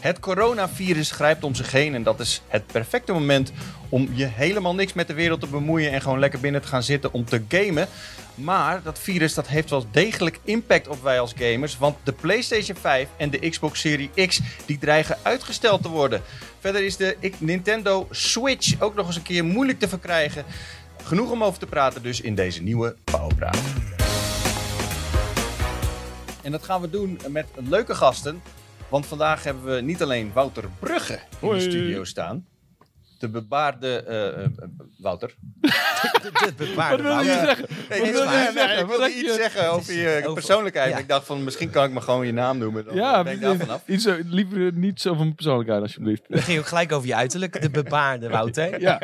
Het coronavirus grijpt om zich heen en dat is het perfecte moment om je helemaal niks met de wereld te bemoeien en gewoon lekker binnen te gaan zitten om te gamen. Maar dat virus dat heeft wel degelijk impact op wij als gamers, want de PlayStation 5 en de Xbox Series X die dreigen uitgesteld te worden. Verder is de Nintendo Switch ook nog eens een keer moeilijk te verkrijgen. Genoeg om over te praten dus in deze nieuwe Pauwpraat. En dat gaan we doen met leuke gasten. Want vandaag hebben we niet alleen Wouter Brugge in de studio staan. De bebaarde eh, eh, eh, Wouter. De bewaarde Wat wil je zeggen? Nee, wil wilde- je nee, zeggen? ik wilde iets je- zeggen over je over- persoonlijkheid. ja. Ik dacht van, misschien kan ik maar gewoon je naam noemen. Dan Ja, ben ik daar vanaf. iets, liever niet zo van mijn persoonlijkheid, alsjeblieft. Dan ging je ook gelijk over je uiterlijk. De bebaarde Wouter. Ja.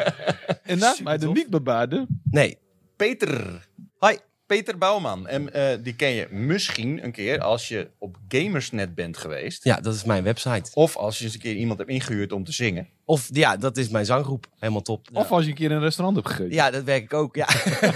En naast mij de niet bebaarde. Nee. Peter. Hoi. Peter Bouwman. En eh, die ken je misschien een keer als je op Gamersnet bent geweest. Ja, dat is mijn website. Of als je eens een keer iemand hebt ingehuurd om te zingen. Of ja, dat is mijn zanggroep. Helemaal top. Of als je een keer in een restaurant hebt gegeten. Ja, dat werk ik ook. Ja.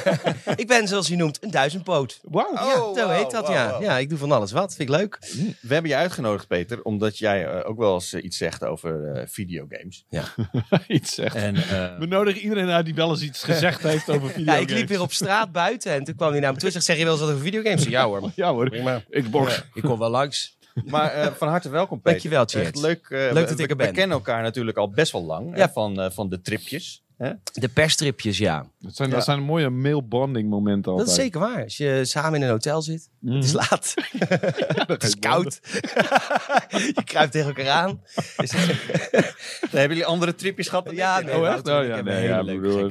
ik ben, zoals je noemt, een duizendpoot. Wauw. ja, Oh, zo heet dat. ja. ja, ik doe van alles wat. Vind ik leuk. We hebben je uitgenodigd, Peter, omdat jij eh, ook wel eens eh, iets zegt over eh, videogames. Iets zegt. En eh, We nodigen iedereen uit die wel eens iets gezegd heeft over Ja, videogames. ik liep weer op straat buiten en toen kwam hij naar me toe en zeg je wel eens wat over videogames? Ja hoor. Ja hoor, Prima. Xbox. Ik kom wel langs. Maar eh, van harte welkom, Peter. Dankjewel, Tjeerd. Echt leuk. eh, Leuk we- dat ik er ben. We kennen elkaar natuurlijk al best wel lang. hè, Ja. van, eh, van de tripjes. Hè? De perstripjes, ja. Dat zijn, Ja. dat zijn mooie mail-bonding momenten altijd. Dat is zeker waar. Als je samen in een hotel zit, Mhm. het is laat, het is koud, je kruipt tegen elkaar aan. hebben jullie andere tripjes gehad? dan Ja, nee, Oh echt? Oh, ik ja, nee, ja,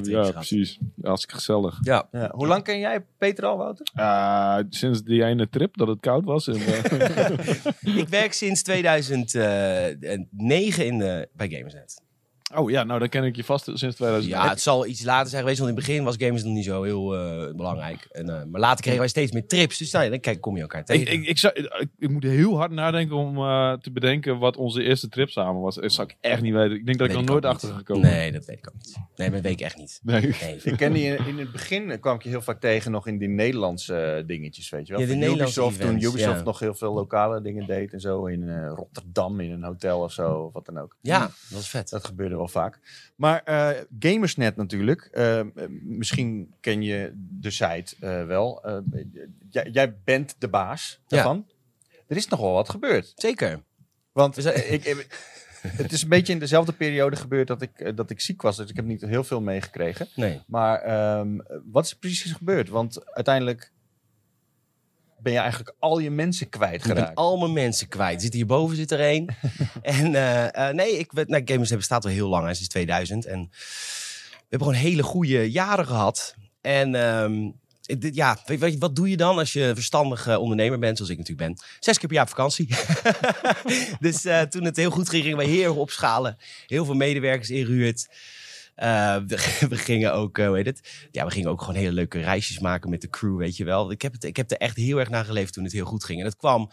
ja, precies. Hartstikke gezellig. Ja. Ja, Hoe lang ken jij Peter al, Wouter? Eh, sinds die ene trip dat het koud was. En, eh, Ik werk sinds 2009 in de, bij Gamersnet. Oh ja, nou dan ken ik je vast sinds 2000. Ja, het zal iets later zijn geweest, want in het begin was Gamers nog niet zo heel eh, belangrijk. En, eh, maar later kregen wij steeds meer trips, dus nou, ja, dan kijk, kom je elkaar tegen. Ik, ik, ik, zou, ik, ik moet heel hard nadenken om eh, te bedenken wat onze eerste trip samen was. Dat zou ik echt niet weten. Ik denk dat ik er nog nooit achter niet. gekomen Nee, dat weet ik ook niet. Nee, dat weet ik echt niet. Nee. Nee. Ik ken die in, het begin kwam ik je heel vaak tegen nog in die Nederlandse dingetjes, weet je wel. Ja, de Van Nederlandse Ubisoft, toen Ubisoft ja. nog heel veel lokale dingen deed en zo. In eh, Rotterdam, in een hotel of zo, of wat dan ook. Ja, dat is vet. Dat gebeurde wel vaak. Maar eh, Gamersnet natuurlijk. eh, misschien ken je de site eh, wel. Jij, bent de baas Ja. daarvan. Er is nogal wat gebeurd. Zeker. Want eh, ik, het is een beetje in dezelfde periode gebeurd dat ik, dat ik ziek was. Dus ik heb niet heel veel meegekregen. Nee. Maar ehm, wat is er precies gebeurd? Want uiteindelijk ben je eigenlijk al je mensen Ik ben kwijtgeraakt. al mijn mensen kwijt. Zit hierboven zit er één. en eh, eh, nee, ik, nou, Gamers bestaat al heel lang, hè, sinds 2000. En we hebben gewoon hele goede jaren gehad. En ehm, dit- ja, weet, wat doe je dan als je een verstandige ondernemer bent, zoals ik natuurlijk ben? Zes keer per jaar op vakantie. dus eh, toen het heel goed ging, gingen we heel erg opschalen. Heel veel medewerkers ingehuurd. Eh, we gingen ook, eh, hoe heet het? Ja, we gingen ook gewoon hele leuke reisjes maken met de crew, weet je wel. Ik heb, het, ik heb er echt heel erg naar geleefd toen het heel goed ging. En dat kwam,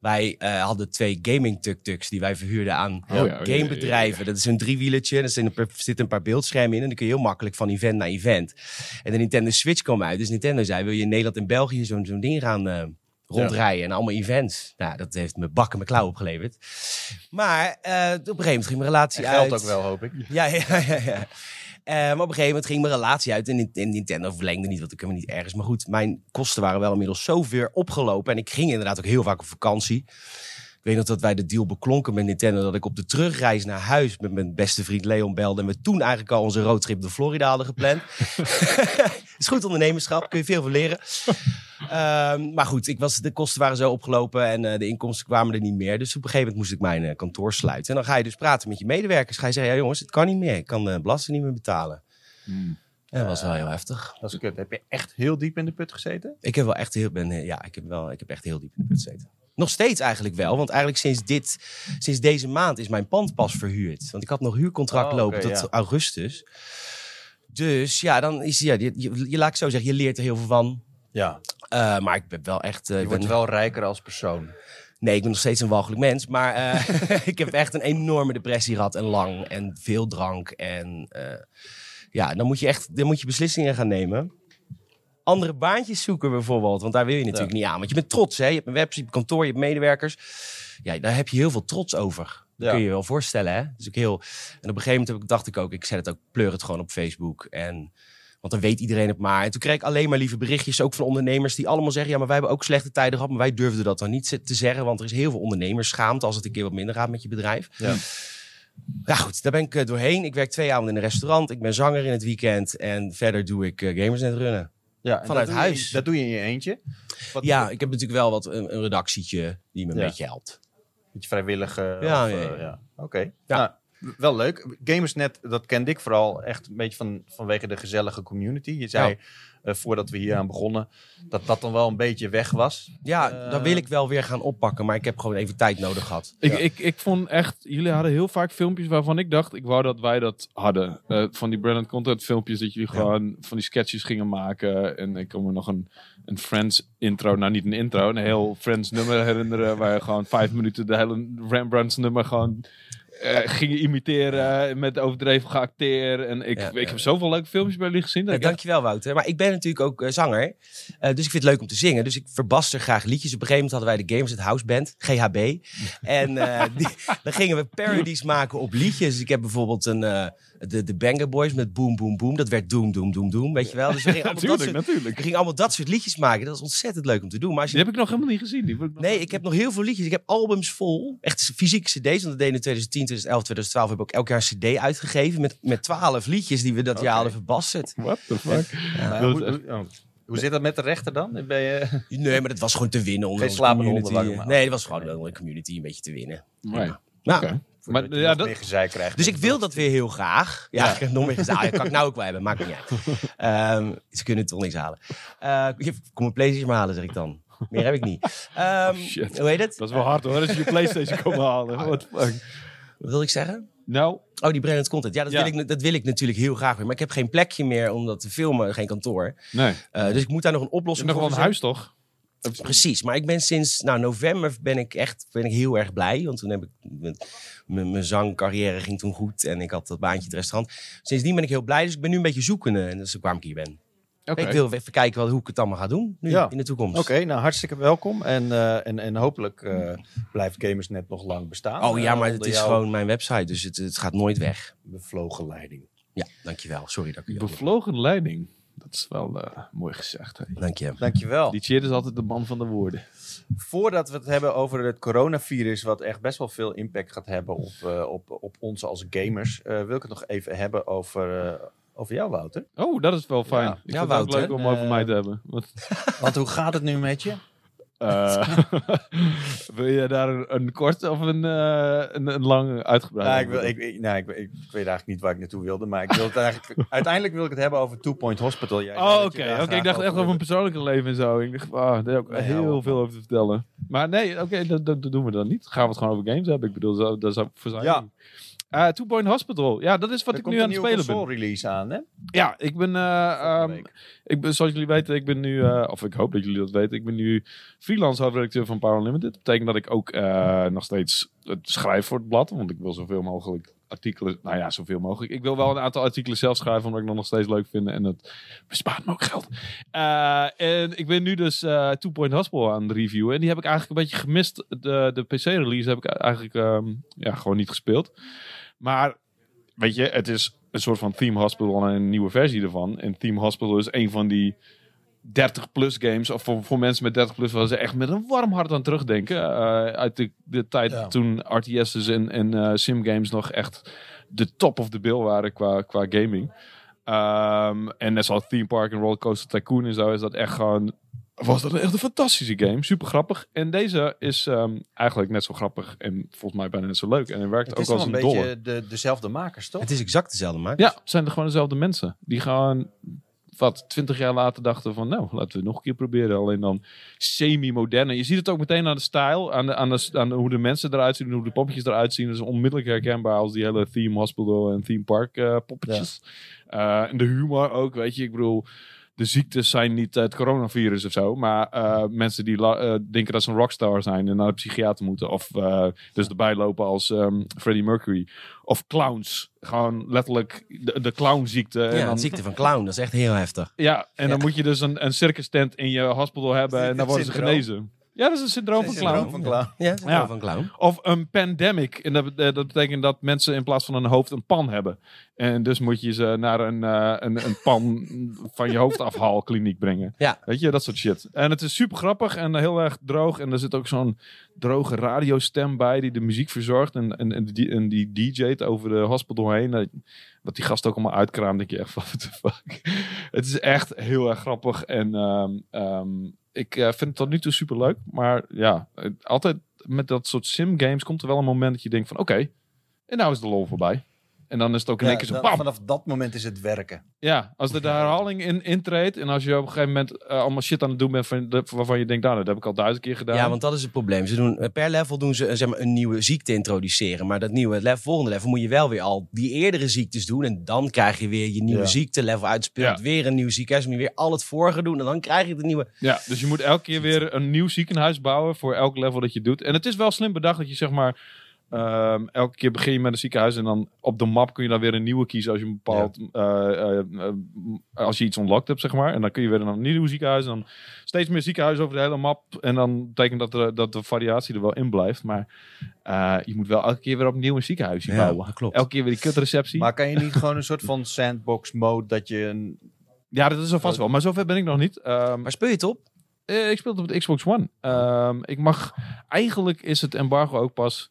wij eh, hadden twee gaming tuk-tuks die wij verhuurden aan Oh ja, oh ja, ja, gamebedrijven. Dat is een driewielertje, er zitten een, paar- zitten een paar beeldschermen in en dan kun je heel makkelijk van event naar event. En de Nintendo Switch kwam uit, dus Nintendo zei, wil je in Nederland en België zo'n zo'n ding gaan... rondrijden en allemaal events. Nou, dat heeft me bakken mijn klauw opgeleverd. Maar eh, op een gegeven moment ging mijn relatie En geld uit. ook wel, hoop ik. Ja, ja, ja. ja. Eh, maar op een gegeven moment ging mijn relatie uit en, Nin- en Nintendo verlengde niet, want ik me niet ergens. Maar goed, mijn kosten waren wel inmiddels zo ver opgelopen. En ik ging inderdaad ook heel vaak op vakantie. Ik weet nog dat wij de deal beklonken met Nintendo. Dat ik op de terugreis naar huis met mijn beste vriend Leon belde. En we toen eigenlijk al onze roadtrip door Florida hadden gepland. is goed ondernemerschap, kun je veel van leren. Ehm, maar goed, ik was, de kosten waren zo opgelopen en eh, de inkomsten kwamen er niet meer. Dus op een gegeven moment moest ik mijn eh, kantoor sluiten. En dan ga je dus praten met je medewerkers. Ga je zeggen, ja jongens, het kan niet meer. Ik kan de belasting niet meer betalen. Hmm. En dat was wel heel heftig. Dat is kut. Heb je echt heel diep in de put gezeten? Ik heb wel echt heel, ben, eh, ja, ik heb wel, ik heb echt heel diep in de put gezeten. Nog steeds eigenlijk wel, want eigenlijk sinds, dit, sinds deze maand is mijn pand pas verhuurd. Want ik had nog huurcontract Oh, lopen tot ja. augustus. Dus ja, dan is ja, je, je, je- laat ik zo zeggen, je leert er heel veel van. Ja. Eh, maar ik ben wel echt. eh, Je ik wordt ben, wel rijker als persoon. Nee, ik ben nog steeds een walgelijk mens. Maar eh, ik heb echt een enorme depressie gehad en lang. En veel drank. En ja, dan moet je echt dan moet je beslissingen gaan nemen. Andere baantjes zoeken bijvoorbeeld. Want daar wil je natuurlijk niet aan. Want je bent trots, hè? Je hebt een website, je hebt kantoor, je hebt medewerkers. Ja, daar heb je heel veel trots over. Dat kun je je wel voorstellen, hè? Dus ik heel... En op een gegeven moment heb ik, dacht ik ook, ik zet het ook, pleur het gewoon op Facebook. En, want dan weet iedereen het maar. En toen kreeg ik alleen maar lieve berichtjes, ook van ondernemers die allemaal zeggen... ja, maar wij hebben ook slechte tijden gehad, maar wij durfden dat dan niet te zeggen. Want er is heel veel ondernemersschaamte als het een keer wat minder gaat met je bedrijf. Ja. Ja goed, daar ben ik eh, doorheen. Ik werk twee avonden in een restaurant. Ik ben zanger in het weekend. En verder doe ik eh, Gamersnet runnen. Ja, Vanuit dat je huis. dat doe je in je eentje. Wat, Ja, ik heb natuurlijk wel wat een, een redactietje die me een Ja. beetje helpt. Beetje vrijwillige. Ja, of, ja, eh, ja. Oké. Ja. Nou, wel leuk. Gamersnet, dat kende ik vooral echt een beetje van, vanwege de gezellige community. Je zei, eh, voordat we hier aan begonnen, dat dat dan wel een beetje weg was. Ja, Eh, daar wil ik wel weer gaan oppakken. Maar ik heb gewoon even tijd nodig gehad. Ik, Ja. ik, ik vond echt, jullie hadden heel vaak filmpjes waarvan ik dacht, ik wou dat wij dat hadden. Eh, van die branded content filmpjes dat jullie Ja. gewoon van die sketches gingen maken. En ik kan me nog een, een Friends intro, nou niet een intro, een heel Friends nummer herinneren. Waar je gewoon vijf minuten de hele Rembrandts nummer gewoon eh, gingen imiteren met overdreven geacteerd. En ik, Ja, ik heb zoveel leuke filmpjes bij jullie gezien. Dat dankjewel Wouter. Maar ik ben natuurlijk ook eh, zanger. Eh, dus ik vind het leuk om te zingen. Dus ik verbaster graag liedjes. Op een gegeven moment hadden wij de Gamers het House Band, GHB. En die- dan gingen we parodies maken op liedjes. Dus ik heb bijvoorbeeld een, de, de Banger Boys met Boom Boom Boom. Dat werd Doom Doom Doom Doom, weet je wel. Dus we gingen allemaal, dat natuurlijk, soort, natuurlijk. we gingen allemaal dat soort liedjes maken. Dat was ontzettend leuk om te doen. Maar als je Die heb ik nog helemaal niet gezien. Die wil ik nog Nee, ik heb nog heel veel liedjes. Ik heb albums vol. Echt fysieke cd's. Want dat deden in 2010, 2011, 2012. Hebben we ook elk jaar een cd uitgegeven. Met, met 12 liedjes die we dat jaar hadden verbasterd. What the fuck? Maar dat hoe, is hoe. Hoe zit dat met de rechter dan? Ben je... Nee, maar dat was gewoon te winnen onder Geen slapende honden, ik maar. Nee, dat was gewoon onder de community een beetje te winnen. Nee. Nou, Oké. Maar ja, dat, meer gezeik krijgt. Dus ik wil dat weer heel graag. Ja, Ja. ik heb nog meer. Ah, ja, kan ik nou ook wel hebben, maakt niet uit. Ehm, ze kunnen toch niks halen. Eh, kom een PlayStation maar halen, zeg ik dan. Meer heb ik niet. Ehm, Oh, shit. Hoe heet het? dat is wel hard hoor, als je je Playstation komt halen. What the fuck? Wat wil ik zeggen? Nou, Oh, die branded content. Ja, dat, Ja. Wil ik, dat wil ik natuurlijk heel graag weer. Maar ik heb geen plekje meer om dat te filmen, geen kantoor. nee. Eh, dus ik moet daar nog een oplossing hebt nog wel voor een huis toch? Precies, maar ik ben sinds nou, november ben ik echt ben ik heel erg blij. Want toen heb ik mijn zangcarrière ging toen goed en ik had dat baantje in het restaurant. Sindsdien ben ik heel blij, dus ik ben nu een beetje zoekende. En dat is waarom ik hier ben. Oké. Ik wil even kijken wat, hoe ik het allemaal ga doen nu Ja. in de toekomst. Oké, nou hartstikke welkom. En, eh, en, en hopelijk eh, blijft Gamersnet nog lang bestaan. Oh ja, Eh, maar het is gewoon mijn website, dus het, het gaat nooit weg. bevlogen leiding. Ja, dankjewel. Sorry dat ik je Bevlogen leiding. Dat is wel eh, mooi gezegd. Hè? Dank je. Dankjewel. Die cheer is altijd de man van de woorden. Voordat we het hebben over het coronavirus, wat echt best wel veel impact gaat hebben op, eh, op, op ons als gamers, eh, wil ik het nog even hebben over, eh, over jou, Wouter. Oh, dat is wel fijn. Ja. Ik vind Ja, het ook Wouter. leuk om over mij te hebben. Wat, Want hoe gaat het nu met je? Eh, wil je daar een, een kort of een, eh, een, een lang uitgebreid Nou, ik, wil, ik, ik, nou, ik, weet eigenlijk niet waar ik naartoe wilde, maar ik wil het eigenlijk, uiteindelijk wil ik het hebben over Two Point Hospital. Jij Oh, oké. Ik dacht echt over mijn persoonlijke leven en zo. Ik dacht, ah, daar heb ik heel veel over te vertellen. Maar nee, oké, dat, dat, dat doen we dan niet. Gaan we het gewoon over games hebben. Ik bedoel, daar zou voor zijn. Ja. Eh, Two Point Hospital. Ja, dat is wat Er ik nu aan het spelen ben. console release aan, hè? Ja, ik ben, eh, ehm, ik ben, zoals jullie weten, ik ben nu, eh, of ik hoop dat jullie dat weten, ik ben nu freelance hoofdredacteur van Power Limited. Dat betekent dat ik ook nog steeds het schrijf voor het blad, want ik wil zoveel mogelijk artikelen, nou ja, zoveel mogelijk. Ik wil wel een aantal artikelen zelf schrijven, omdat ik dat nog steeds leuk vind en het bespaart me ook geld. En ik ben nu dus Two Point Hospital aan het reviewen en die heb ik eigenlijk een beetje gemist. De, de PC-release heb ik eigenlijk ehm, ja, gewoon niet gespeeld. Maar weet je, het is een soort van Theme Hospital en een nieuwe versie ervan. En Theme Hospital is een van die 30-plus games. Of voor, voor mensen met 30 plus waar ze echt met een warm hart aan terugdenken. Eh, uit de, de tijd Ja. toen RTS's en, en eh, simgames nog echt de top of the bill waren qua, qua gaming. Ehm, en net zoals Theme Park en Rollercoaster Tycoon en zo is dat echt gewoon... Was dat echt een fantastische game. Super grappig. En deze is ehm, eigenlijk net zo grappig. En volgens mij bijna net zo leuk. En het werkt Het ook is wel als een een dolle. beetje de, dezelfde makers, toch? Het is exact dezelfde maak. Ja, het zijn er gewoon dezelfde mensen. Die gewoon, wat, twintig jaar later dachten van... Nou, laten we het nog een keer proberen. Alleen dan semi-moderne. Je ziet het ook meteen aan de stijl. Aan, de, aan, de, aan de- hoe de mensen eruit zien. Hoe de poppetjes eruit zien. Dat is onmiddellijk herkenbaar als die hele Theme Hospital en Theme Park eh, poppetjes. Eh, en de humor ook, weet je. Ik bedoel... De ziektes zijn niet het coronavirus of zo. Maar eh, mensen die eh, denken dat ze een rockstar zijn en naar de psychiater moeten. Of eh, dus erbij lopen als ehm, Freddie Mercury. Of clowns. Gewoon letterlijk de, de clownziekte. en Ja, dan, de ziekte van clown, dat is echt heel heftig. ja, en dan moet je dus een, een circus tent in je hospital hebben. En dan worden ze genezen. Ja, dat is een syndroom van Syndroom clown. van clown. Ja, wel van clown. Of een pandemic. En dat, bet- dat betekent dat mensen in plaats van een hoofd een pan hebben. En dus moet je ze naar een, eh, een, een pan van je hoofdafhaalkliniek brengen. Ja. Weet je, dat soort shit. En het is super grappig en heel erg droog. En er zit ook zo'n droge radiostem bij die de muziek verzorgt. En, en, en, die, en die DJ't over de hospital heen. Dat- Wat die gast ook allemaal uitkraamt, denk je echt van, what the fuck. Het is echt heel erg grappig. En ehm, ehm, ik eh, vind het tot nu toe super leuk. Maar ja, altijd met dat soort sim-games komt er wel een moment dat je denkt van, oké, en nou is de lol voorbij. En dan is het ook in één keer zo, bam! vanaf dat moment is het werken. Ja, als er de herhaling in intreedt en als je op een gegeven moment eh, allemaal shit aan het doen bent van, de- waarvan je denkt, nou, dat heb ik al duizend keer gedaan. Ja, want dat is het probleem. Ze doen, per level doen ze eh, zeg maar, een nieuwe ziekte introduceren. Maar dat nieuwe level, volgende level moet je wel weer al die eerdere ziektes doen. En dan krijg je weer je nieuwe Ja. ziektelevel uitspeelt. Ja. Weer een nieuw ziekenhuis. Moet je weer al het vorige doen. En dan krijg je de nieuwe... Ja, dus je moet elke keer weer een nieuw ziekenhuis bouwen voor elk level dat je doet. En het is wel slim bedacht dat je zeg maar... ehm, elke keer begin je met een ziekenhuis en dan op de map kun je dan weer een nieuwe kiezen als je een bepaald eh, eh, eh, als je iets unlocked hebt zeg maar en dan kun je weer naar een nieuw ziekenhuis en dan steeds meer ziekenhuizen over de hele map en dan betekent dat er, dat de variatie er wel in blijft, maar je moet wel elke keer weer opnieuw een ziekenhuisje bouwen. dat klopt. Elke keer weer die kutreceptie. Maar kan je niet gewoon een soort van sandbox mode dat je een... ja, dat is er vast wel, maar zover ben ik nog niet. Ehm, Maar speel je het op? Ik speel het op de Xbox One. Ehm, ik mag... Eigenlijk is het embargo ook pas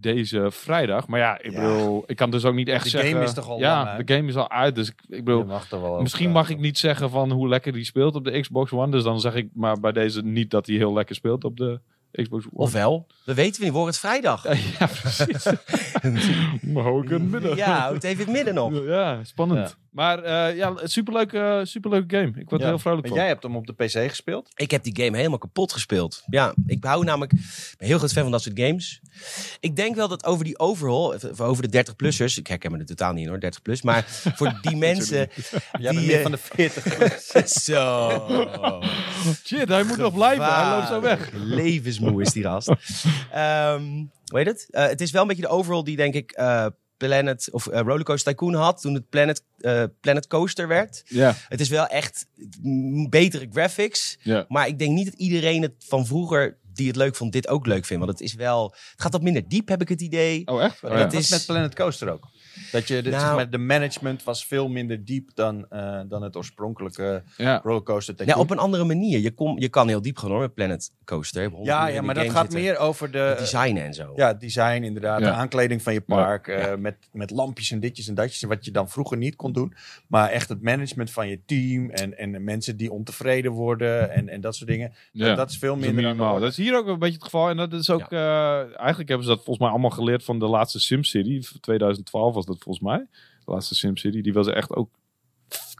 deze vrijdag. Maar ja, ik Ja. bedoel... Ik kan dus ook niet echt De zeggen... game is toch al Ja, lang de game is al uit. Dus ik, ik bedoel... Mag Misschien mag ik niet zeggen van hoe lekker die speelt op de Xbox One. Dus dan zeg ik maar bij deze niet dat hij heel lekker speelt op de Xbox One. Ofwel, dat weten we niet. We horen het vrijdag. ja, precies. maar ik in het midden. Ja, het even in het midden nog. Ja, spannend. Ja. Maar eh ja, superleuke, superleuke game. Ik word er heel vrolijk van. jij hebt hem op de PC gespeeld? Ik heb die game helemaal kapot gespeeld. Ja, ik hou namelijk... Ik ben een heel groot fan van dat soort games. Ik denk wel dat over die overhaul... Over de 30-plussers... Ik herken me er totaal niet in hoor, 30-plus. Maar voor die mensen... Jij bent Die, meer eh, van de 40. Zo. Shit, hij moet nog blijven. Hij loopt zo weg. Levensmoe is die gast. Ehm hoe heet het? Eh, het is wel een beetje de overall die denk ik eh, Planet of eh, Rollercoaster Tycoon had toen het Planet, eh, Planet Coaster werd. Ja. Het is wel echt betere graphics. Maar ik denk niet dat iedereen het van vroeger die het leuk vond, dit ook leuk vindt. Want het is wel, het gaat wat minder diep, heb ik het idee. Oh, echt? Oh, ja. dat is- is met Planet Coaster ook. Dat je, de, Nou- zeg maar, de management was veel minder diep dan, eh, dan het oorspronkelijke Ja. rollercoaster. Ja, op een andere manier. Je, kom, je kan heel diep gaan hoor met Planet Coaster. Ja, ja, maar dat gaat zitten. meer over de... Het designen en zo. Ja, het design inderdaad. Ja. De aankleding van je park. eh, met, met lampjes en ditjes en datjes. Wat je dan vroeger niet kon doen. Maar echt het management van je team. En, en de mensen die ontevreden worden. En, en dat soort dingen. Ja. Dat is veel Dat is minder dan. Dat is hier ook een beetje het geval. En dat is ook... eh, eigenlijk hebben ze dat volgens mij allemaal geleerd van de laatste SimCity. 2012 was dat volgens mij. De laatste SimCity. Die was echt ook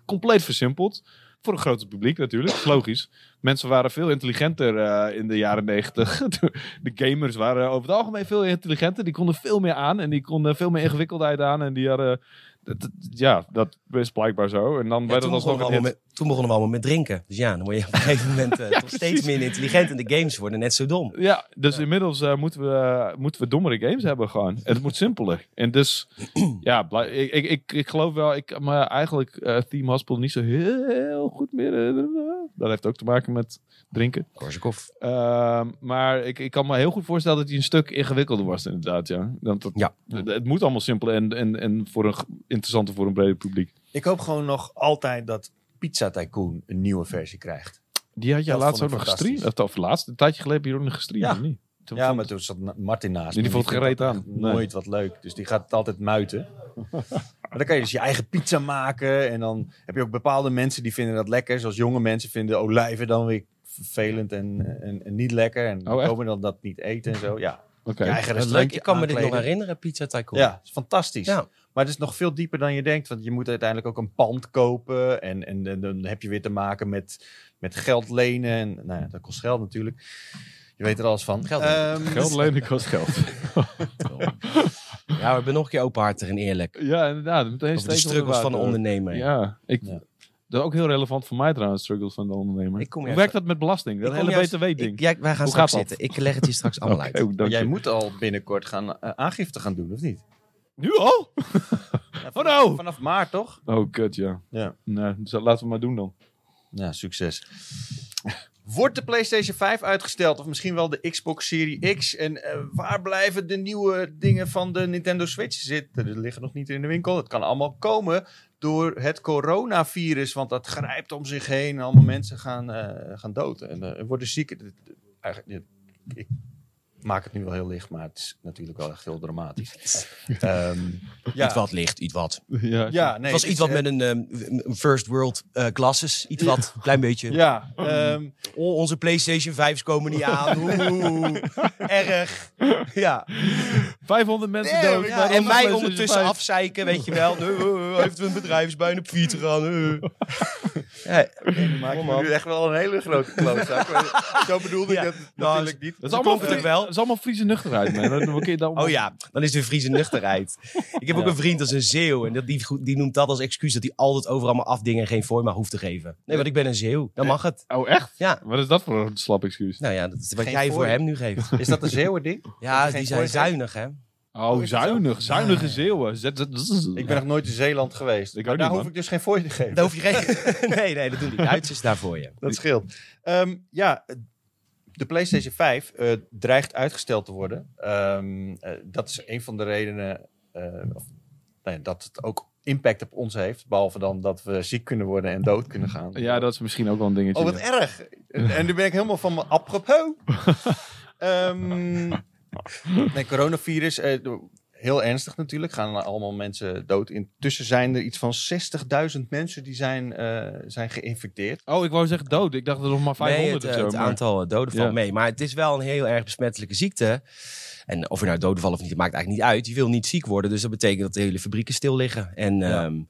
compleet versimpeld. Voor een groter publiek natuurlijk. Logisch. Mensen waren veel intelligenter eh, in de jaren negentig. de gamers waren over het algemeen veel intelligenter. Die konden veel meer aan. En die konden veel meer ingewikkeldheid aan. En die hadden... dat- dat- ja, dat is blijkbaar zo. En dan Ja, werd toen, het begonnen alsnog een met, toen begonnen we allemaal met drinken. Dus ja, dan word je op een gegeven moment eh, toch steeds minder intelligent. En de games worden net zo dom. Ja, dus inmiddels eh, moeten, we, eh, moeten we dommere games hebben gewoon. En het moet simpeler. En dus, ja, ik, ik, ik, ik geloof wel, ik me eigenlijk eh Theme Hospital niet zo heel goed meer... dat heeft ook te maken met drinken. Korsakoff. Ehm, maar ik, ik kan me heel goed voorstellen dat hij een stuk ingewikkelder was inderdaad, ja. Dat, dat- Ja. Het, het moet allemaal simpeler en, en, en voor een, interessanter voor een breder publiek. Ik hoop gewoon nog altijd dat Pizza Tycoon een nieuwe versie krijgt. Die had je Dat laatst ook nog gestreamd. Of, laatst, een tijdje geleden heb je ook nog gestreamd, Ja. of niet? Toen Ja, vond- maar toen zat Martin naast. Die me. vond het gereed aan. Nee. Nooit wat leuk. Dus die gaat het altijd muiten. maar dan kan je dus je eigen pizza maken. En dan heb je ook bepaalde mensen die vinden dat lekker. Zoals jonge mensen vinden olijven dan weer vervelend en, en, en niet lekker. En Oh, komen dan dat niet eten en zo. Ja, Dat is leuk. restaurantje Ik kan me dit nog herinneren, Pizza Tycoon. Ja, is fantastisch. Ja. Maar het is nog veel dieper dan je denkt. Want je moet uiteindelijk ook een pand kopen. En, en, en dan heb je weer te maken met, met geld lenen. En nou ja, dat kost geld natuurlijk. Je weet er alles van. Geld lenen. Ehm, Geld lenen kost geld. Ja, we zijn nog een keer openhartig en eerlijk. Ja, inderdaad. Meteen Over de struggles van de ondernemer. Ja, ik, Ja. Dat is ook heel relevant voor mij trouwens, struggles van de ondernemer. Ik kom Hoe werkt dat met belasting? Dat hele BTW-ding. Ja, wij gaan Hoe straks zitten. Ik leg het je straks allemaal uit. jij je. moet al binnenkort gaan eh, aangifte gaan doen, of niet? Nu al? Ja, vanaf, Oh, nou. Vanaf maart, toch? Oh, kut, ja. Ja. Nee, dus dat laten we maar doen dan. Ja, succes. Wordt de PlayStation 5 uitgesteld? Of misschien wel de Xbox Series X? En eh, waar blijven de nieuwe dingen van de Nintendo Switch zitten? Er liggen nog niet in de winkel. Het kan allemaal komen door het coronavirus. Want dat grijpt om zich heen. En allemaal mensen gaan, eh, gaan dood. En eh, worden ziek. Eigenlijk, maak het nu wel heel licht, maar het is natuurlijk wel echt heel dramatisch. Ehm, ja, Iets wat licht, iets wat. Ja. ja, nee, het was iets wat eh, met een ehm, een first world eh, glasses. Iets wat, klein beetje. Ja, ehm, Oh, onze PlayStation 5's komen niet aan. Oeh, erg. Ja. 500 mensen Nee, dood. ja, en mij ondertussen 5. afzeiken, weet je wel. Eh, heeft een bedrijfsbijn op fiets gaan. eh. Ja, maak nu echt wel een hele grote klootzak. Zo bedoelde Ja, ik het nou, natuurlijk niet. Dat is allemaal, wel. Is allemaal Friese nuchterheid, man. Dan Oh ja, dan is de Friese nuchterheid. Ik heb ook een vriend, dat is een Zeeuw. En dat, die, die noemt dat als excuus dat hij altijd overal maar afdingen en geen fooi maar hoeft te geven. Nee, want ik ben een Zeeuw. Dan mag het. Oh, echt? Ja. Wat is dat voor een slap excuus? Nou ja, dat is wat Geen jij voor hem nu geeft. Is dat een zeeuwen ding? Ja, die zijn zuinig, hè? Oh, zuinig. Zuinige zeeuwen. Zet- zet- Ik ben nog nooit in Zeeland geweest. Ik daar niet, hoef man. ik dus geen fooi te geven. Daar hoef je geen... nee, nee, dat doen die Duitsers daar voor je. Dat scheelt. Ehm, ja, de PlayStation 5 eh, dreigt uitgesteld te worden. Ehm, eh, dat is een van de redenen eh, of, nou ja, dat het ook impact op ons heeft. Behalve dan dat we ziek kunnen worden en dood kunnen gaan. Ja, dat is misschien ook wel een dingetje. Oh, wat erg. En, en nu ben ik helemaal van mijn apropos. Ehm nee, coronavirus. Heel ernstig natuurlijk. Gaan allemaal mensen dood. Intussen zijn er iets van 60.000 mensen die zijn, eh, zijn geïnfecteerd. Oh, ik wou zeggen dood. Ik dacht er nog maar 500 nee, het, of zo. het maar- aantal eh, doden valt Ja. mee. Maar het is wel een heel erg besmettelijke ziekte. En of er nou doden vallen of niet, dat maakt eigenlijk niet uit. Je wil niet ziek worden, dus dat betekent dat de hele fabrieken stil liggen. En, Ja. ehm,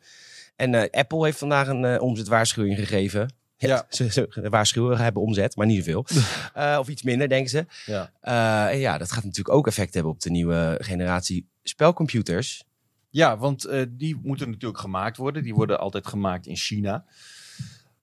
en eh, Apple heeft vandaag een eh, omzetwaarschuwing gegeven. Ja, Ja. Ze, ze waarschuwen, hebben omzet, maar niet zoveel. Eh, of iets minder, denken ze. Ja. Eh, en ja, dat gaat natuurlijk ook effect hebben op de nieuwe generatie spelcomputers. Ja, want eh, die moeten natuurlijk gemaakt worden. Die worden altijd gemaakt in China.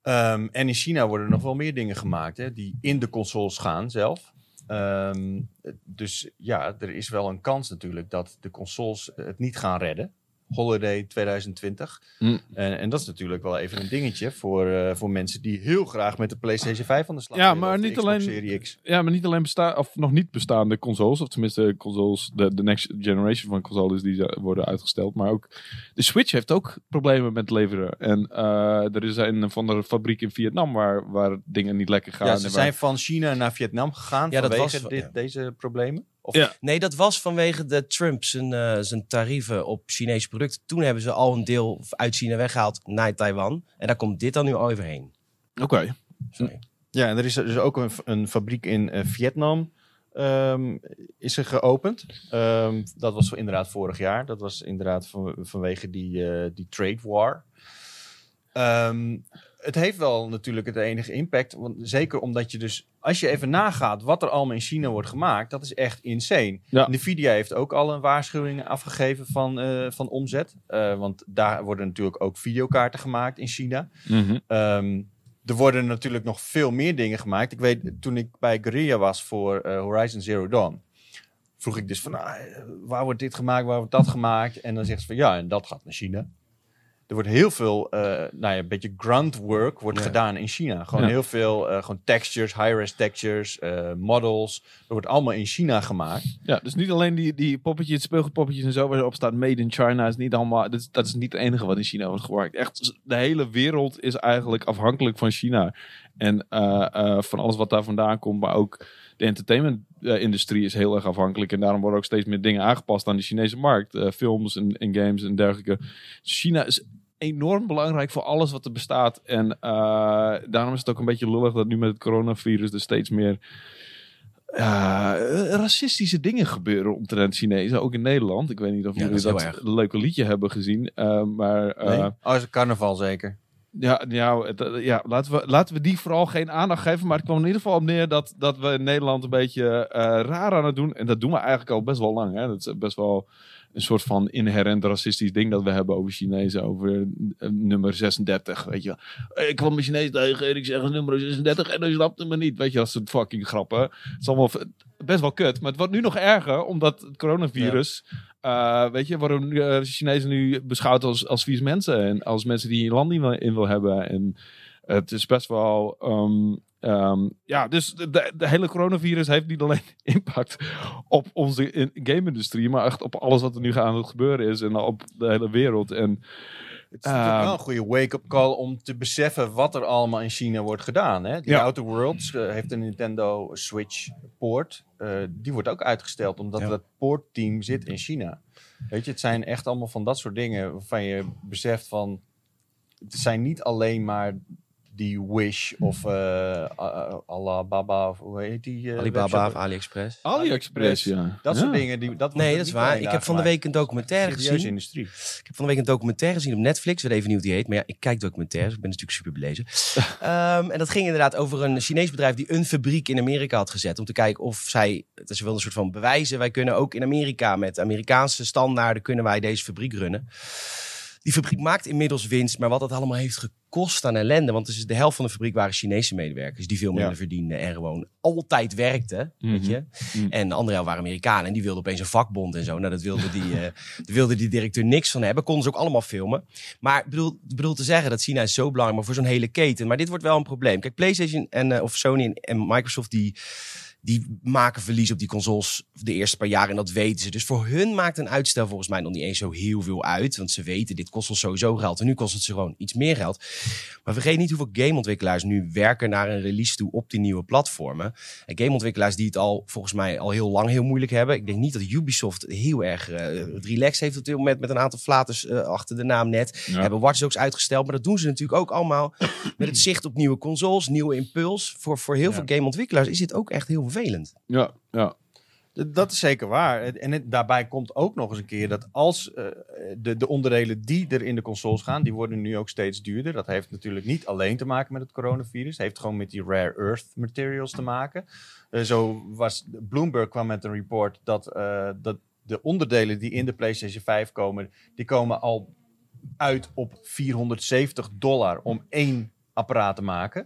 Ehm, en in China worden nog wel meer dingen gemaakt hè, die in de consoles gaan zelf. Ehm, dus ja, er is wel een kans natuurlijk dat de consoles het niet gaan redden. Holiday 2020. Mm. En, en dat is natuurlijk wel even een dingetje voor, eh, voor mensen die heel graag met de PlayStation 5 aan de slag Ja, willen, maar niet alleen- X. Ja, maar niet alleen besta of nog niet bestaande consoles, of tenminste consoles, de, de next generation van consoles die worden uitgesteld, maar ook de Switch heeft ook problemen met leveren. En eh, er is een van de fabriek in Vietnam waar, waar dingen niet lekker gaan. Ja, en ze waar- zijn van China naar Vietnam gegaan Ja, dat vanwege was- dit, ja. deze problemen. Of, Ja. Nee, dat was vanwege de Trump zijn, eh, zijn tarieven op Chinese producten. Toen hebben ze al een deel uit China weggehaald naar Taiwan. En daar komt dit dan nu overheen. Oké. Sorry. Ja, en er is dus ook een, een fabriek in eh, Vietnam ehm, is er geopend. Ehm, dat was inderdaad vorig jaar. Dat was inderdaad van, vanwege die, eh, die trade war. Ehm, het heeft wel natuurlijk het enige impact. Want zeker omdat je dus, als je even nagaat wat er allemaal in China wordt gemaakt, dat is echt insane. Ja. Nvidia heeft ook al een waarschuwing afgegeven van, eh, van omzet. Eh, want daar worden natuurlijk ook videokaarten gemaakt in China. Mhm. Ehm, er worden natuurlijk nog veel meer dingen gemaakt. Ik weet, toen ik bij Guerrilla was voor eh, Horizon Zero Dawn, vroeg ik dus van, ah, waar wordt dit gemaakt, waar wordt dat gemaakt? En dan zegt ze van, ja, en dat gaat naar China. Er wordt heel veel, eh, nou ja, een beetje grunt work wordt Ja. gedaan in China. Gewoon Ja. heel veel, eh, gewoon textures, high-res textures, eh, models. Dat wordt allemaal in China gemaakt. Ja, dus niet alleen die, die poppetjes, speelgoedpoppetjes en zo waar op staat Made in China is niet allemaal, dat is, dat is niet het enige wat in China wordt gemaakt. Echt, de hele wereld is eigenlijk afhankelijk van China. En van alles wat daar vandaan komt, maar ook de entertainment-industrie is heel erg afhankelijk. En daarom worden ook steeds meer dingen aangepast aan de Chinese markt. Eh, films en, en games en dergelijke. China is enorm belangrijk voor alles wat er bestaat. En eh, daarom is het ook een beetje lullig dat nu met het coronavirus er steeds meer eh, racistische dingen gebeuren omtrent Chinezen, ook in Nederland. Ik weet niet of Ja, jullie dat leuke liedje hebben gezien, eh, maar eh, Nee? Oh, is het carnaval zeker. Ja, ja, eh, ja laten, we, laten we die vooral geen aandacht geven. Maar het kwam in ieder geval op neer dat, dat we in Nederland een beetje eh, raar aan het doen. En dat doen we eigenlijk al best wel lang. Hè? Dat is best wel een soort van inherent racistisch ding dat we hebben over Chinezen. Over eh, nummer 36, weet je. Eh, Ik kwam een Chinees tegen en ik zeg nummer 36 en hij snapte me niet. Weet je, dat soort fucking grappen. Het is allemaal best wel kut. Maar het wordt nu nog erger, omdat het coronavirus... eh, weet je, worden nu, eh, Chinezen nu beschouwd als, als vies mensen. En als mensen die je land niet wil- in wil hebben. En het is best wel... ehm, Ehm, ja, dus de, hele coronavirus heeft niet alleen impact op onze in- game-industrie, maar echt op alles wat er nu aan het gebeuren is en op de hele wereld. En Het is natuurlijk Ehm, wel een goede wake-up call om te beseffen wat er allemaal in China wordt gedaan. Hè? Die Ja. Outer Worlds eh, heeft een Nintendo Switch poort. Eh, die wordt ook uitgesteld omdat Ja. dat poortteam zit in China. Weet je, het zijn echt allemaal van dat soort dingen waarvan je beseft van... Het zijn niet alleen maar die Wish of eh uh, Alibaba of hoe heet die? eh, Alibaba of AliExpress. AliExpress, ja. Dat Ja. soort dingen. Die, dat Nee, dat is waar. Ik heb van de week een documentaire gezien. industrie. Ik heb van de week een documentaire gezien op Netflix. Ik weet even niet hoe die heet. Maar ja, ik kijk documentaires. Ik ben natuurlijk super belezen. Ehm, en dat ging inderdaad over een Chinees bedrijf die een fabriek in Amerika had gezet. Om te kijken of zij, is wel een soort van bewijzen. Wij kunnen ook in Amerika met Amerikaanse standaarden kunnen wij deze fabriek runnen. Die fabriek maakt inmiddels winst. Maar wat dat allemaal heeft gekost aan ellende. Want dus de helft van de fabriek waren Chinese medewerkers. Die veel minder Ja. verdienden en gewoon altijd werkten. Weet Mhm. je? Mhm. En de andere helft waren Amerikanen. En die wilden opeens een vakbond en zo. Nou, dat wilde die, eh, daar wilde die directeur niks van hebben. Konden ze ook allemaal filmen. Maar ik bedoel, ik bedoel te zeggen dat China is zo belangrijk. Maar voor zo'n hele keten. Maar dit wordt wel een probleem. Kijk, PlayStation en, eh, of Sony en, en Microsoft die... Die maken verlies op die consoles de eerste paar jaar en dat weten ze. Dus voor hun maakt een uitstel volgens mij nog niet eens zo heel veel uit. Want ze weten, dit kost ons sowieso geld. En nu kost het ze gewoon iets meer geld. Maar vergeet niet hoeveel gameontwikkelaars nu werken naar een release toe op die nieuwe platformen. En gameontwikkelaars die het al volgens mij al heel lang heel moeilijk hebben. Ik denk niet dat Ubisoft heel erg het relaxed heeft op dit moment met een aantal flaters eh, achter de naam net. Ja. Hebben Watch Dogs uitgesteld. Maar dat doen ze natuurlijk ook allemaal met het zicht op nieuwe consoles, nieuwe impuls. Voor, voor heel Ja. veel gameontwikkelaars is dit ook echt heel vervelend. Ja, ja. Dat is zeker waar. En het, daarbij komt ook nog eens een keer dat als eh, de, de onderdelen die er in de consoles gaan, die worden nu ook steeds duurder. Dat heeft natuurlijk niet alleen te maken met het coronavirus. Het heeft gewoon met die rare earth materials te maken. Eh, zo was Bloomberg kwam met een report dat, eh, dat de onderdelen die in de PlayStation 5 komen, die komen al uit op 470 dollar om één apparaat te maken.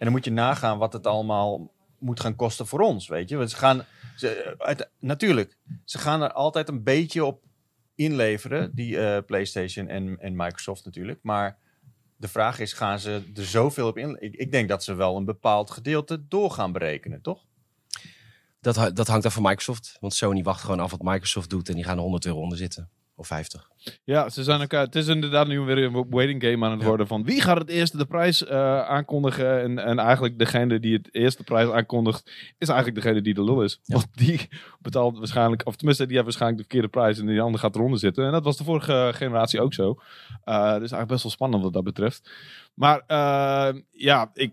En dan moet je nagaan wat het allemaal moet gaan kosten voor ons, weet je. Want ze gaan, ze, uit- natuurlijk, ze gaan er altijd een beetje op inleveren, die eh, PlayStation en, en Microsoft natuurlijk. Maar de vraag is, gaan ze er zoveel op in? Ik, ik denk dat ze wel een bepaald gedeelte door gaan berekenen, toch? Dat, dat hangt af van Microsoft. Want Sony wacht gewoon af wat Microsoft doet. En die gaan er 100 euro onder zitten. Of 50. Ja, ze zijn elkaar. Het is inderdaad nu weer een waiting game aan het Ja. worden van wie gaat het eerste de prijs eh, aankondigen. En, en eigenlijk degene die het eerste prijs aankondigt, is eigenlijk degene die de lul is. Ja. Want die betaalt waarschijnlijk, of tenminste, die heeft waarschijnlijk de verkeerde prijs en die andere gaat eronder zitten. En dat was de vorige generatie ook zo. Eh dus eigenlijk best wel spannend wat dat betreft. Maar eh, ja, ik,